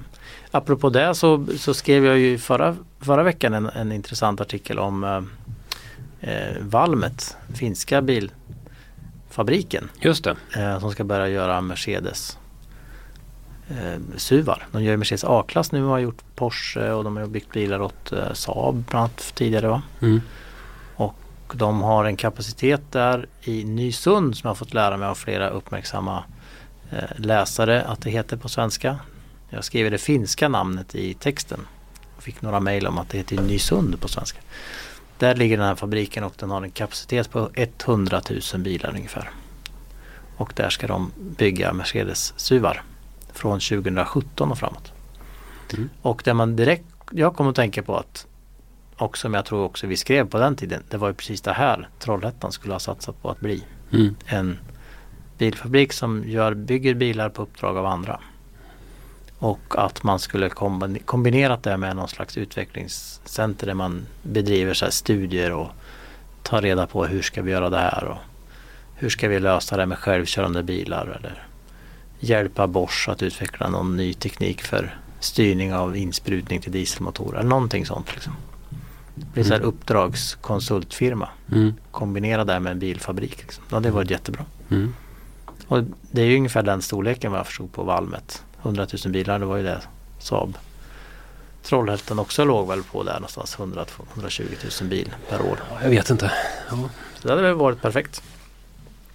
apropå det så, så skrev jag ju förra, förra veckan en, en intressant artikel om eh, eh, Valmet, finska fabriken Just det. eh, som ska börja göra Mercedes eh, SUVar. De gör Mercedes A-klass nu och har gjort Porsche och de har byggt bilar åt eh, Saab bland annat tidigare. Va? Mm. Och de har en kapacitet där i Nysund som jag har fått lära mig av flera uppmärksamma eh, läsare att det heter på svenska. Jag skriver det finska namnet i texten. Jag fick några mejl om att det heter Nysund på svenska. Där ligger den här fabriken och den har en kapacitet på 100 000 bilar ungefär. Och där ska de bygga Mercedes SUVar från 2017 och framåt. Mm. Och det man direkt, jag kommer att tänka på att och som jag tror också vi skrev på den tiden. Det var ju precis det här Trollhättan skulle ha satsat på att bli. Mm. En bilfabrik som gör, bygger bilar på uppdrag av andra. Och att man skulle kombine- kombinerat det med någon slags utvecklingscenter där man bedriver så studier och tar reda på hur ska vi göra det här och hur ska vi lösa det med självkörande bilar eller hjälpa Bosch att utveckla någon ny teknik för styrning av insprutning till dieselmotorer eller någonting sånt. Liksom. Blir så här uppdragskonsultfirma. Mm. Kombinera det med en bilfabrik. Liksom. Ja, det var jättebra. Mm. Och det är ju ungefär den storleken vad jag förstod på Valmet. 100 000 bilar, det var ju det Saab. Trollhättan också låg väl på där någonstans 100 120 000 bil per år. Ja, jag vet inte. Ja, Så det hade varit perfekt.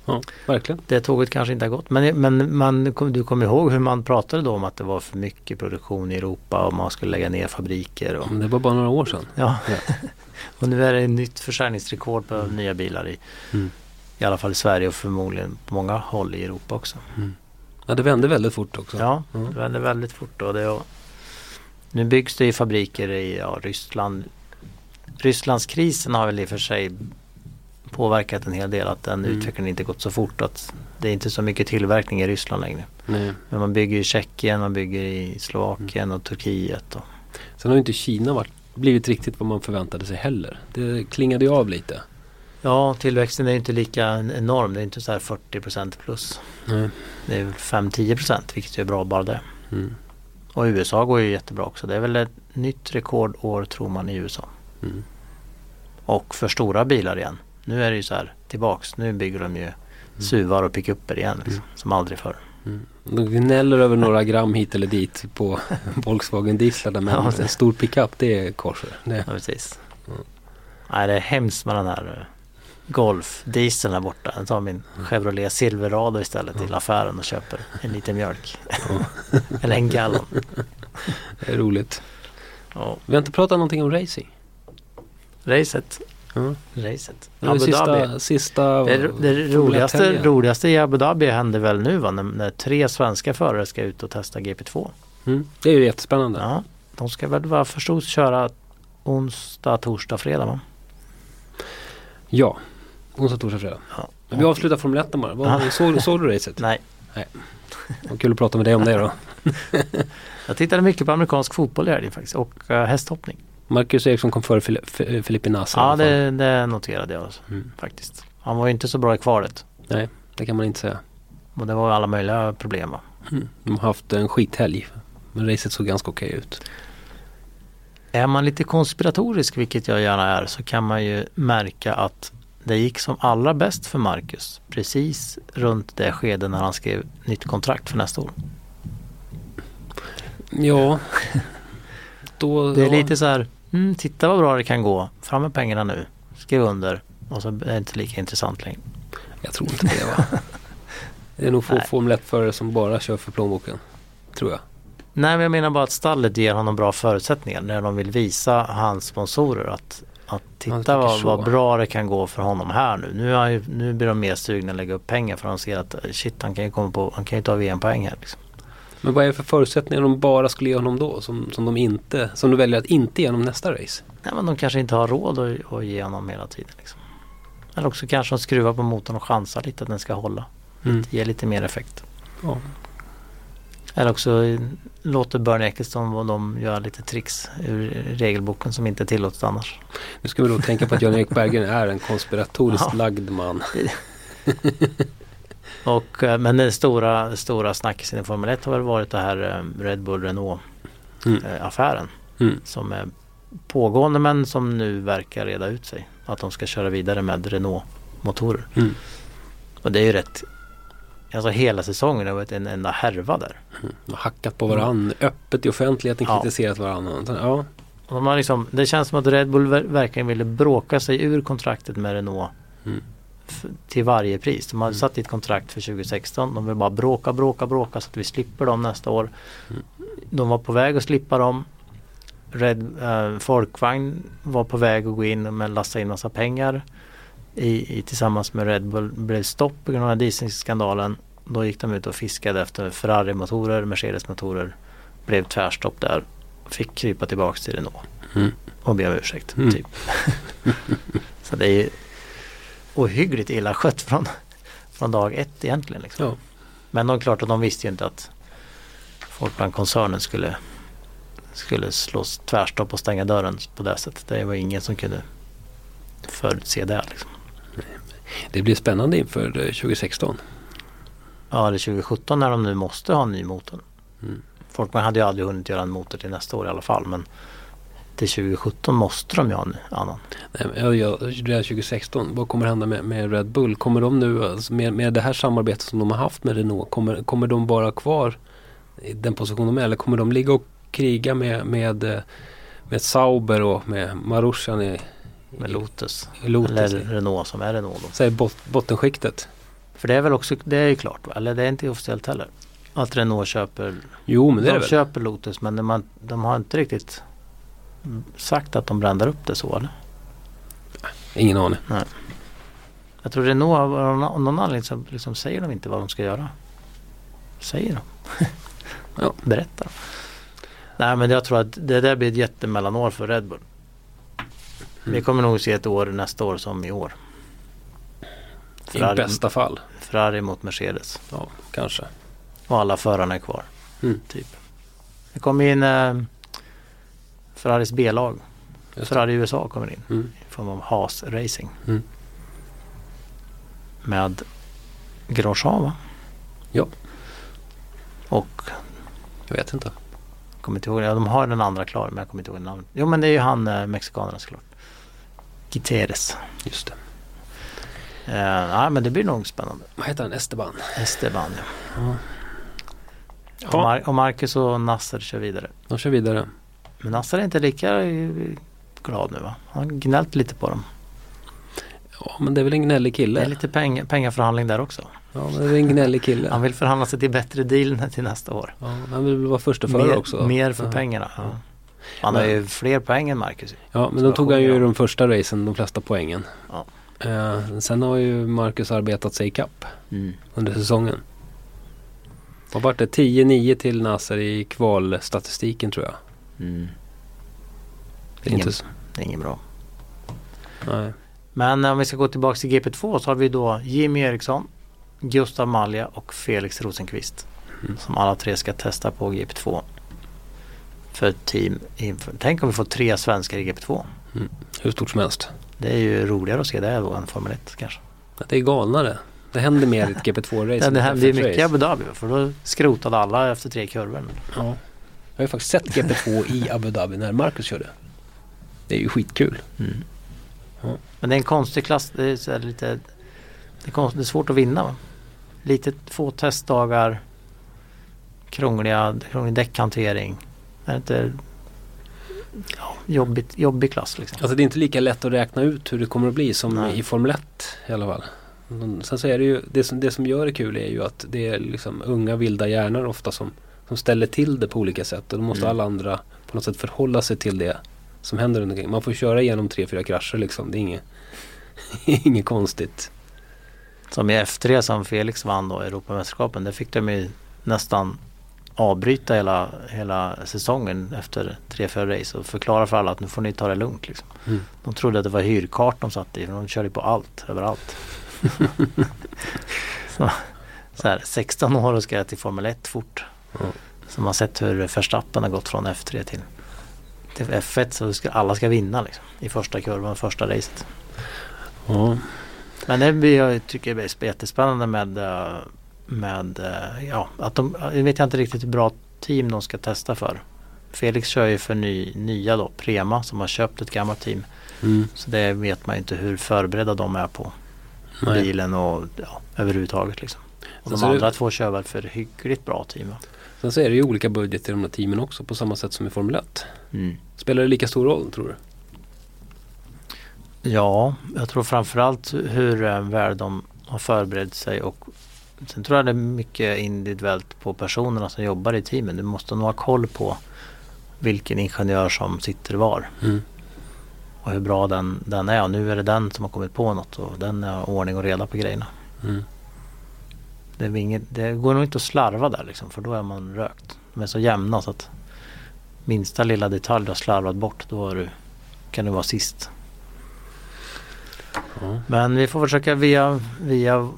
Ja verkligen. Det tåget kanske inte har gått. Men, men man, du kommer ihåg hur man pratade då om att det var för mycket produktion i Europa och man skulle lägga ner fabriker. Och, Men det var bara några år sedan. ja. Ja. [laughs] och nu är det ett nytt försäljningsrekord på nya bilar i, Mm. i alla fall i Sverige och förmodligen på många håll i Europa också. Ja, det vände väldigt fort också. Ja, Mm. det vänder väldigt fort. Och det, och nu byggs det i fabriker i ja, Ryssland. Rysslandskrisen har väl i och för sig påverkat en hel del. Att den Mm. utvecklingen inte gått så fort. Att det är inte så mycket tillverkning i Ryssland längre. Nej. Men man bygger i Tjeckien, man bygger i Slovakien och Turkiet. Och, Sen har ju inte Kina varit, blivit riktigt vad man förväntade sig heller. Det klingade ju av lite. ja, tillväxten är inte lika enorm. Det är inte så här 40% plus. Nej. Det är väl 5-10% vilket är bra bara det. Mm. Och USA går ju jättebra också. Det är väl ett nytt rekordår tror man i USA. Mm. Och för stora bilar igen. Nu är det ju så här tillbaks. Nu bygger de ju SUVar och pickuper igen liksom, som aldrig förr. Mm. De gnäller över några gram hit eller dit på [laughs] Volkswagen dieslarna men Ja, en stor pickup det är korser. Det, Ja, precis. Mm. Nej, det är hemskt med den här eh, Golf dieseln där borta. Jag tar min Chevrolet Silverado istället till affären och köper en liten mjölk. [laughs] Eller en gallon. det är roligt. Ja. Vi har inte pratat någonting om racing. Racet. Ja. Racet. Det var Abu Dhabi. sista, sista Det, det roligaste, roligaste i Abu Dhabi händer väl nu va? När, när tre svenska förare ska ut och testa GP2. Mm. Det är ju jättespännande. Ja, de ska väl vad jag förstod köra onsdag, torsdag, fredag va? Ja. Onsdag, torsdag, fredag. Ja. Men Vi avslutar Formel 1 bara. Ja. såg, såg du racet? Nej, Vad kul att prata med dig om det då. [laughs] jag tittade mycket på amerikansk fotboll i helgen faktiskt och uh, hästhhoppning. Marcus Eriksson kom före Fili- F- Felipe Nasser. i Ja, det, det noterade jag Mm. faktiskt. Han var ju inte så bra i kvalet. Nej, det kan man inte säga. Och det var alla möjliga problem va? Mm. De har haft en skithelg. Men racet såg ganska okej ut. Är man lite konspiratorisk, vilket jag gärna är, så kan man ju märka att det gick som allra bäst för Marcus precis runt det skede när han skrev nytt kontrakt för nästa år. Ja. [laughs] Då, Det är lite så här, mm, titta vad bra det kan gå, fram med pengarna nu, skriv under och så är det inte lika intressant längre. Jag tror inte det va. [laughs] Det är nog få. Formel 1-förare som bara kör för plånboken. Tror jag. Nej men jag menar bara att stallet ger honom bra förutsättningar när de vill visa hans sponsorer att, att titta vad, vad bra det kan gå för honom här nu. Nu, ju, nu blir de mer sugna att lägga upp pengar för de ser att eh, shit han kan ju komma på, han kan ju ta VM-poäng här. Liksom. Men vad är det för förutsättningar de bara skulle ge honom då? Som, som de inte, som du väljer att inte ge honom nästa race? Nej men de kanske inte har råd att, att ge honom hela tiden. Liksom. Eller också kanske de skruvar på motorn och chansar lite att den ska hålla. Mm. Ge lite mer effekt. Ja. Eller också eh, låter Bernie Eccleston och de göra lite tricks ur regelboken som inte är tillåtet annars. Nu ska vi då tänka på att Jan-Erik Berggren är en konspiratoriskt [laughs] Ja. lagd man. [laughs] Och, eh, men den stora, stora snackisen i Formel 1 har väl varit det här eh, Red Bull Renault Mm. eh, affären. Mm. Som är pågående men som nu verkar reda ut sig. Att de ska köra vidare med Renault motorer. Mm. Och det är ju rätt, alltså hela säsongen har varit en enda härva där. De har hackat på varandra, öppet i offentligheten Ja. kritiserat varandra. Ja, Och har liksom, det känns som att Red Bull ver- verkligen ville bråka sig ur kontraktet med Renault Mm. Till varje pris. De hade satt i ett kontrakt för 2016. De vill bara bråka, bråka, bråka så att vi slipper dem nästa år. Mm. De var på väg att slippa dem. Red, eh, Folkvagn var på väg att gå in men lasta in massa pengar i, i, tillsammans med Red Bull. blev stopp på grund av dieselskandalen. Då gick de ut och fiskade efter Ferrari-motorer, Mercedes-motorer. Blev tvärstopp där. Fick krypa tillbaks till Renault Mm. och be om ursäkt. Mm. Typ. [laughs] Så det är ju ohyggligt illa skött från, från dag ett egentligen. Liksom. ja. Men de, klart att de visste ju inte att Folkvagn-koncernen skulle, skulle slås tvärstopp och stänga dörren på det sättet. Det var ingen som kunde förutse det. Liksom. Det blir spännande inför eh, 2016. Ja, det är 2017 när de nu måste ha en ny motor. Mm. Folkvagn hade ju aldrig hunnit göra en motor till nästa år i alla fall. Men till 2017 måste de ju ha en annan. Nej, jag, redan 2016, vad kommer hända med, med Red Bull? Kommer de nu, alltså med, med det här samarbetet som de har haft med Renault, kommer, kommer de vara kvar i den position de är? Eller kommer de ligga och kriga med, med, eh, med Sauber och med Marushan i, Med Lotus. Lotus? Eller Renault som är Renault då. Säg bot, bottenskiktet. För det är väl också, det är ju klart, va? eller det är inte officiellt heller. Att Renault köper, Jo men det är de det väl? köper Lotus men har- de har inte riktigt sagt att de brändar upp det så eller? Ingen aning. Jag tror Renault av någon, anledning så liksom säger de inte vad de ska göra. Säger de? [laughs] Ja. Berättar de? Nej men jag tror att det där blir ett jättemellanår för Red Bull. Vi Mm. kommer nog se ett år nästa år som i år. I bästa fall. Ferrari mot Mercedes. Ja, kanske. Och alla förarna är kvar. Mm. Typ. Det kommer in eh, Ferraris B-lag. Ferrari USA kommer in. Mm. I form av Haas Racing. Mm. Med Grosjean va? Ja. Och Jag vet inte. kommer inte ihåg, ja, de har den andra klar men jag kommer inte ihåg namnet. Jo men det är ju han eh, mexikanerna såklart. Gutierrez. Just det. Eh, ja men det blir nog spännande. Vad heter han? Esteban? Esteban ja. Ja. Och, Mar- och Marcus och Nasser kör vidare. De kör vidare. Men Nasser är inte lika eh, glad nu va? Han har gnällt lite på dem. Ja, men det är väl en gnällig Det kille. är lite peng- pengaförhandling där också. Ja, men det är en gnällig kille. Han vill förhandla sig till bättre deal till nästa år. Ja, han vill vara första förare också. mer för ja. pengarna. Ja. Han har ju fler poäng än Marcus. Ja, men då tog han ju de första racen, de flesta poängen. Ja. Eh, sen har ju Marcus arbetat sig ikapp Mm. under säsongen. Vad vart det? 10-9 till Nasser i kvalstatistiken tror jag. Mm. Det är Ingen- inte så. Det är inget bra. Nej. Men om vi ska gå tillbaka till GP2 så har vi då Jimmy Eriksson, Gustav Malja och Felix Rosenqvist. Mm. Som alla tre ska testa på GP2. För ett team. inför- Tänk om vi får tre svenskar i GP2. Hur stort som helst. Det är ju roligare att se det då än Formel 1 kanske. Det är galnare. Det händer mer i ett GP2-race. Det, det ett hände ju F1 mycket i. Abu Dhabi för då skrotade alla efter tre kurvor. Ja. Jag har ju faktiskt sett GP2 i Abu Dhabi när Marcus körde. Det är ju skitkul. Mm. Ja. Men det är en konstig klass. Det är, så lite, det är, konst, det är svårt att vinna. Va? Lite få testdagar. Krångliga, krånglig däckhantering. Är det inte ja, jobbigt, jobbig klass liksom. Alltså det är inte lika lätt att räkna ut hur det kommer att bli som Nej. i Formel 1 i alla fall. Men Sen så är det ju, det som, det som gör det kul är ju att det är liksom unga vilda hjärnor ofta som, som ställer till det på olika sätt. Och då måste Mm. alla andra på något sätt förhålla sig till det som händer runt omkring. Man får köra igenom tre, fyra krascher liksom. Det är inget, [laughs] inget konstigt. Som i F3 som Felix vann då, Europamästerskapen. Där fick de ju nästan avbryta hela, hela säsongen efter tre, fyra race och förklara för alla att nu får ni ta det lugnt. Liksom. Mm. De trodde att det var hyrkart de satt i de körde på allt, överallt. [laughs] [laughs] så, så här, 16 år och ska till Formel 1 fort. Ja. Så man har sett hur Verstappen har gått från F3 till, till F1 så ska, alla ska vinna liksom, i första kurvan, första racet. Ja. Men det blir, jag tycker det är jättespännande med, eh, med eh, ja, att de, jag vet jag inte riktigt hur bra team de ska testa för. Felix kör ju för ny, nya då, Prema som har köpt ett gammalt team. Mm. Så det vet man ju inte hur förberedda de är på. Nej. bilen och ja, överhuvudtaget. Liksom. Och Sen de så är det- andra två kör väl för hyggligt bra team. Sen så är det ju olika budget i de här teamen också på samma sätt som i Formel 1. Mm. Spelar det lika stor roll tror du? Ja, jag tror framförallt hur eh, väl de har förberett sig och sen tror jag det är mycket individuellt på personerna som jobbar i teamen. Du måste nog ha koll på vilken ingenjör som sitter var Mm. och hur bra den, den är. Och nu är det den som har kommit på något och den har ordning och reda på grejerna. Mm. Det, inget, det går nog inte att slarva där liksom, för då är man rökt. De är så jämna så att minsta lilla detalj du har slarvat bort då du, kan du vara sist. Ja. Men vi får försöka via, via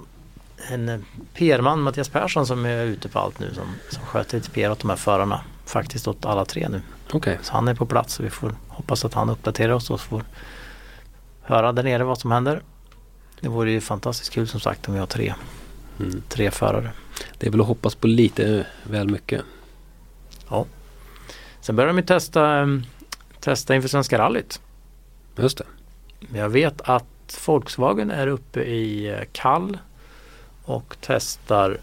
en PR-man, Mattias Persson som är ute på allt nu som, som sköter lite PR åt de här förarna. Faktiskt åt alla tre nu. Okej, Så han är på plats och vi får hoppas att han uppdaterar oss och får höra där nere vad som händer. Det vore ju fantastiskt kul som sagt om vi har tre, mm. tre förare. det är väl att hoppas på lite väl mycket. Sen börjar de ju testa, eh, testa inför Svenska rallyt. Just det. Jag vet att Volkswagen är uppe i eh, Kall och testar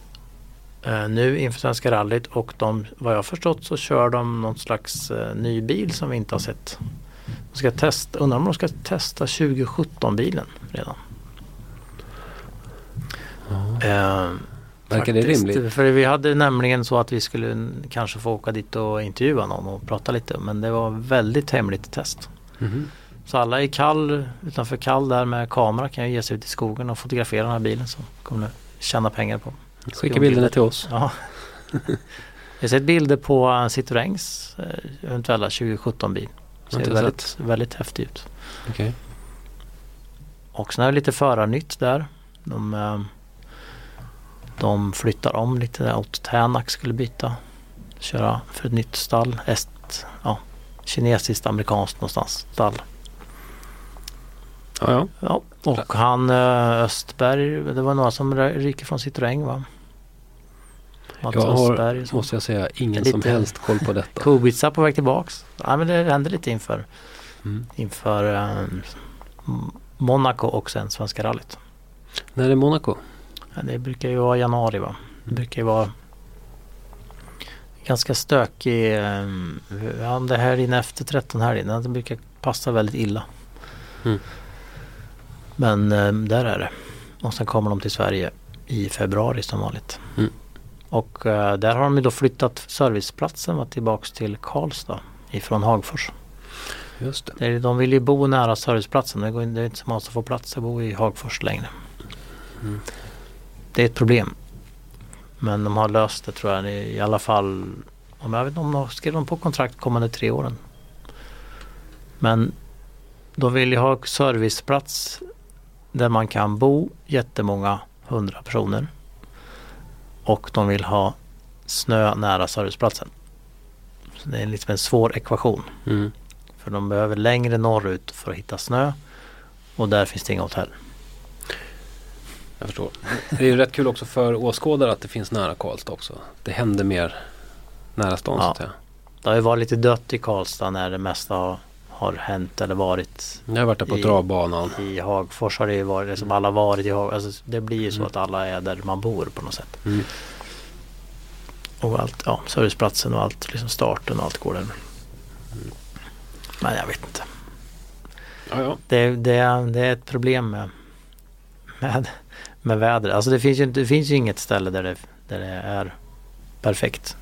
eh, nu inför Svenska rallyt och de, vad jag förstått så kör de någon slags eh, ny bil som vi inte har sett. De ska testa, undrar om de ska testa 2017 bilen redan. Ja. Eh, Verkar det rimligt? För vi hade nämligen så att vi skulle kanske få åka dit och intervjua någon och prata lite men det var väldigt hemligt test. Mhm. Så alla i Kall, utanför Kall där med kamera kan ju ge sig ut i skogen och fotografera den här bilen som kommer att tjäna pengar på. Skicka bilderna till oss. Ja. [laughs] Jag har sett bilder på eh, Citroëns eh, eventuella 2017 bil. Ser Inte väldigt, väldigt häftig ut. Okej. Och sen är det lite förarnytt där. De, eh, de flyttar om lite där. Otto Tänak skulle byta. Köra för ett nytt stall. Est, ja, kinesiskt, amerikanskt någonstans stall. Ja, ja. Ja, och han eh, Östberg, det var några som ry- ryker från Citroën va? Mats Jag har, Östberg. måste jag säga, ingen som helst koll på detta. [laughs] Kubica på väg tillbaks. Ja, men det hände lite inför, Mm. inför eh, Monaco och sen Svenska rallyt. När är Monaco? Ja, det brukar ju vara januari va? Det brukar ju vara ganska stökig, eh, ja, det här inne efter 13 här det brukar passa väldigt illa. Mm. Men eh, där är det. Och sen kommer de till Sverige i februari som vanligt. Mm. Och eh, där har de ju då flyttat serviceplatsen va, tillbaks till Karlstad ifrån Hagfors. Just det. De vill ju bo nära serviceplatsen. Det är inte så många som får plats att bo i Hagfors längre. Mm. Det är ett problem. Men de har löst det tror jag. I alla fall, om jag vet inte om de skrev de på kontrakt kommande tre åren. Men de vill ju ha serviceplats där man kan bo jättemånga hundra personer. Och de vill ha snö nära serviceplatsen. Så det är liksom en svår ekvation. Mm. För de behöver längre norrut för att hitta snö. Och där finns det inga hotell. Jag förstår. Det är ju rätt kul också för åskådare att det finns nära Karlstad också. Det händer mer nära stan så Ja. att säga. Det har ju varit lite dött i Karlstad när det mesta har, har hänt eller varit. Jag har varit där på I- travbanan. I Hagfors har det ju varit, som alla varit i Hagfors. Alltså, det blir ju så Mm. att alla är där man bor på något sätt. Mm. Och allt, ja, serviceplatsen och allt, liksom starten och allt går där. Men jag vet inte. Ja, ja. Det, det, det är ett problem med, med, med vädret. Alltså det finns ju, det finns ju inget ställe där det, där det är perfekt.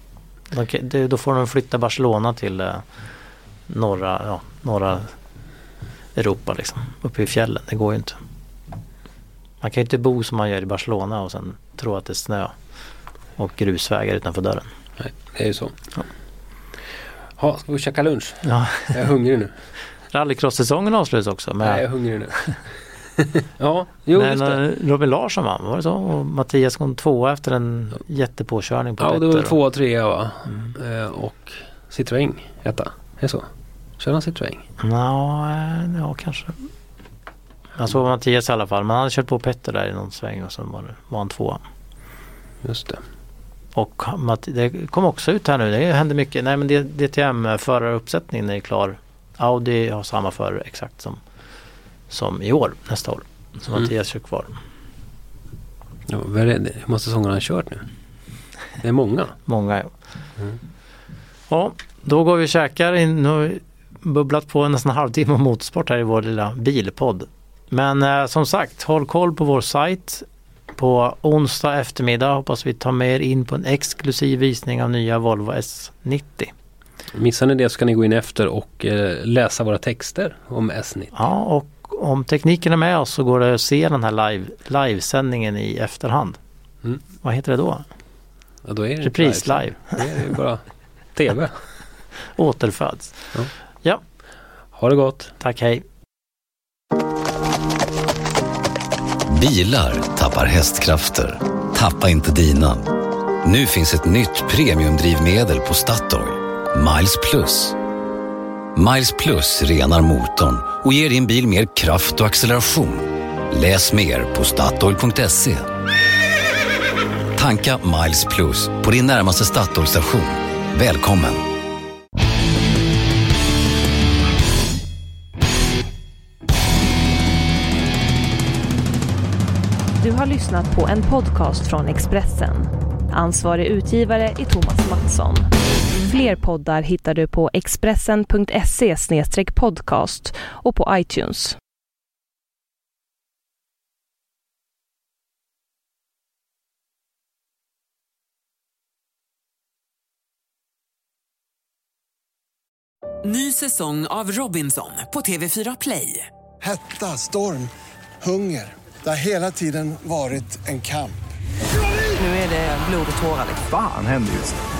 De, då får de flytta Barcelona till eh, norra, ja, norra Europa liksom. Uppe i fjällen. Det går ju inte. Man kan ju inte bo som man gör i Barcelona och sen tro att det är snö och grusvägar utanför dörren. Nej, det är ju så. Ja. Ja, ska vi käka lunch? Ja. Jag är hungrig nu. Rallycross-säsongen avslutas också med Nej, jag är hungrig nu. [laughs] [laughs] ja, jo Men Robin Larsson vann, var det så? Och Mattias kom tvåa efter en jättepåkörning på Ja, det var Petter. tvåa, trea va? Mm. Eh, och Citroën etta. Är det så? Kör han Citroën? Ja, eh, ja, kanske. Jag såg Mattias i alla fall. Men han hade kört på Petter där i någon sväng och sen var, det, var han tvåa. Just det. Och det kom också ut här nu. Det hände mycket. Nej men DTM-föraruppsättningen är klar. Audi har samma förare exakt som, som i år, nästa år. Så Mm. Mattias kör kvar. Ja, vad är det? Hur många säsonger har han kört nu? Det är många. Många. ja. Mm. Ja, då går vi och käkar. In, nu har vi bubblat på nästan en halvtimme om motorsport här i vår lilla bilpodd. Men eh, som sagt, håll koll på vår sajt. På onsdag eftermiddag hoppas vi ta med er in på en exklusiv visning av nya Volvo S90. Missar ni det så kan ni gå in efter och eh, läsa våra texter om S90. Ja, och om tekniken är med oss så går det att se den här live, livesändningen i efterhand. Mm. Vad heter det då? Ja, då är det Repris live. live. Det är ju bara TV. [laughs] Återföds. Ha det gott. Tack, hej. Bilar tappar hästkrafter. Tappa inte dina. Nu finns ett nytt premiumdrivmedel på Statoil. Miles Plus. Miles Plus renar motorn och ger din bil mer kraft och acceleration. Läs mer på Statoil.se. Tanka Miles Plus på din närmaste Statoil-station. Välkommen! Du har lyssnat på en podcast från Expressen. Ansvarig utgivare är Thomas Mattsson. Fler poddar hittar du på expressen.se podcast och på iTunes. Ny säsong av Robinson på TV4 Play. Hetta, storm, hunger. Det har hela tiden varit en kamp. Nu är det blod och tårar. Fan händer just nu.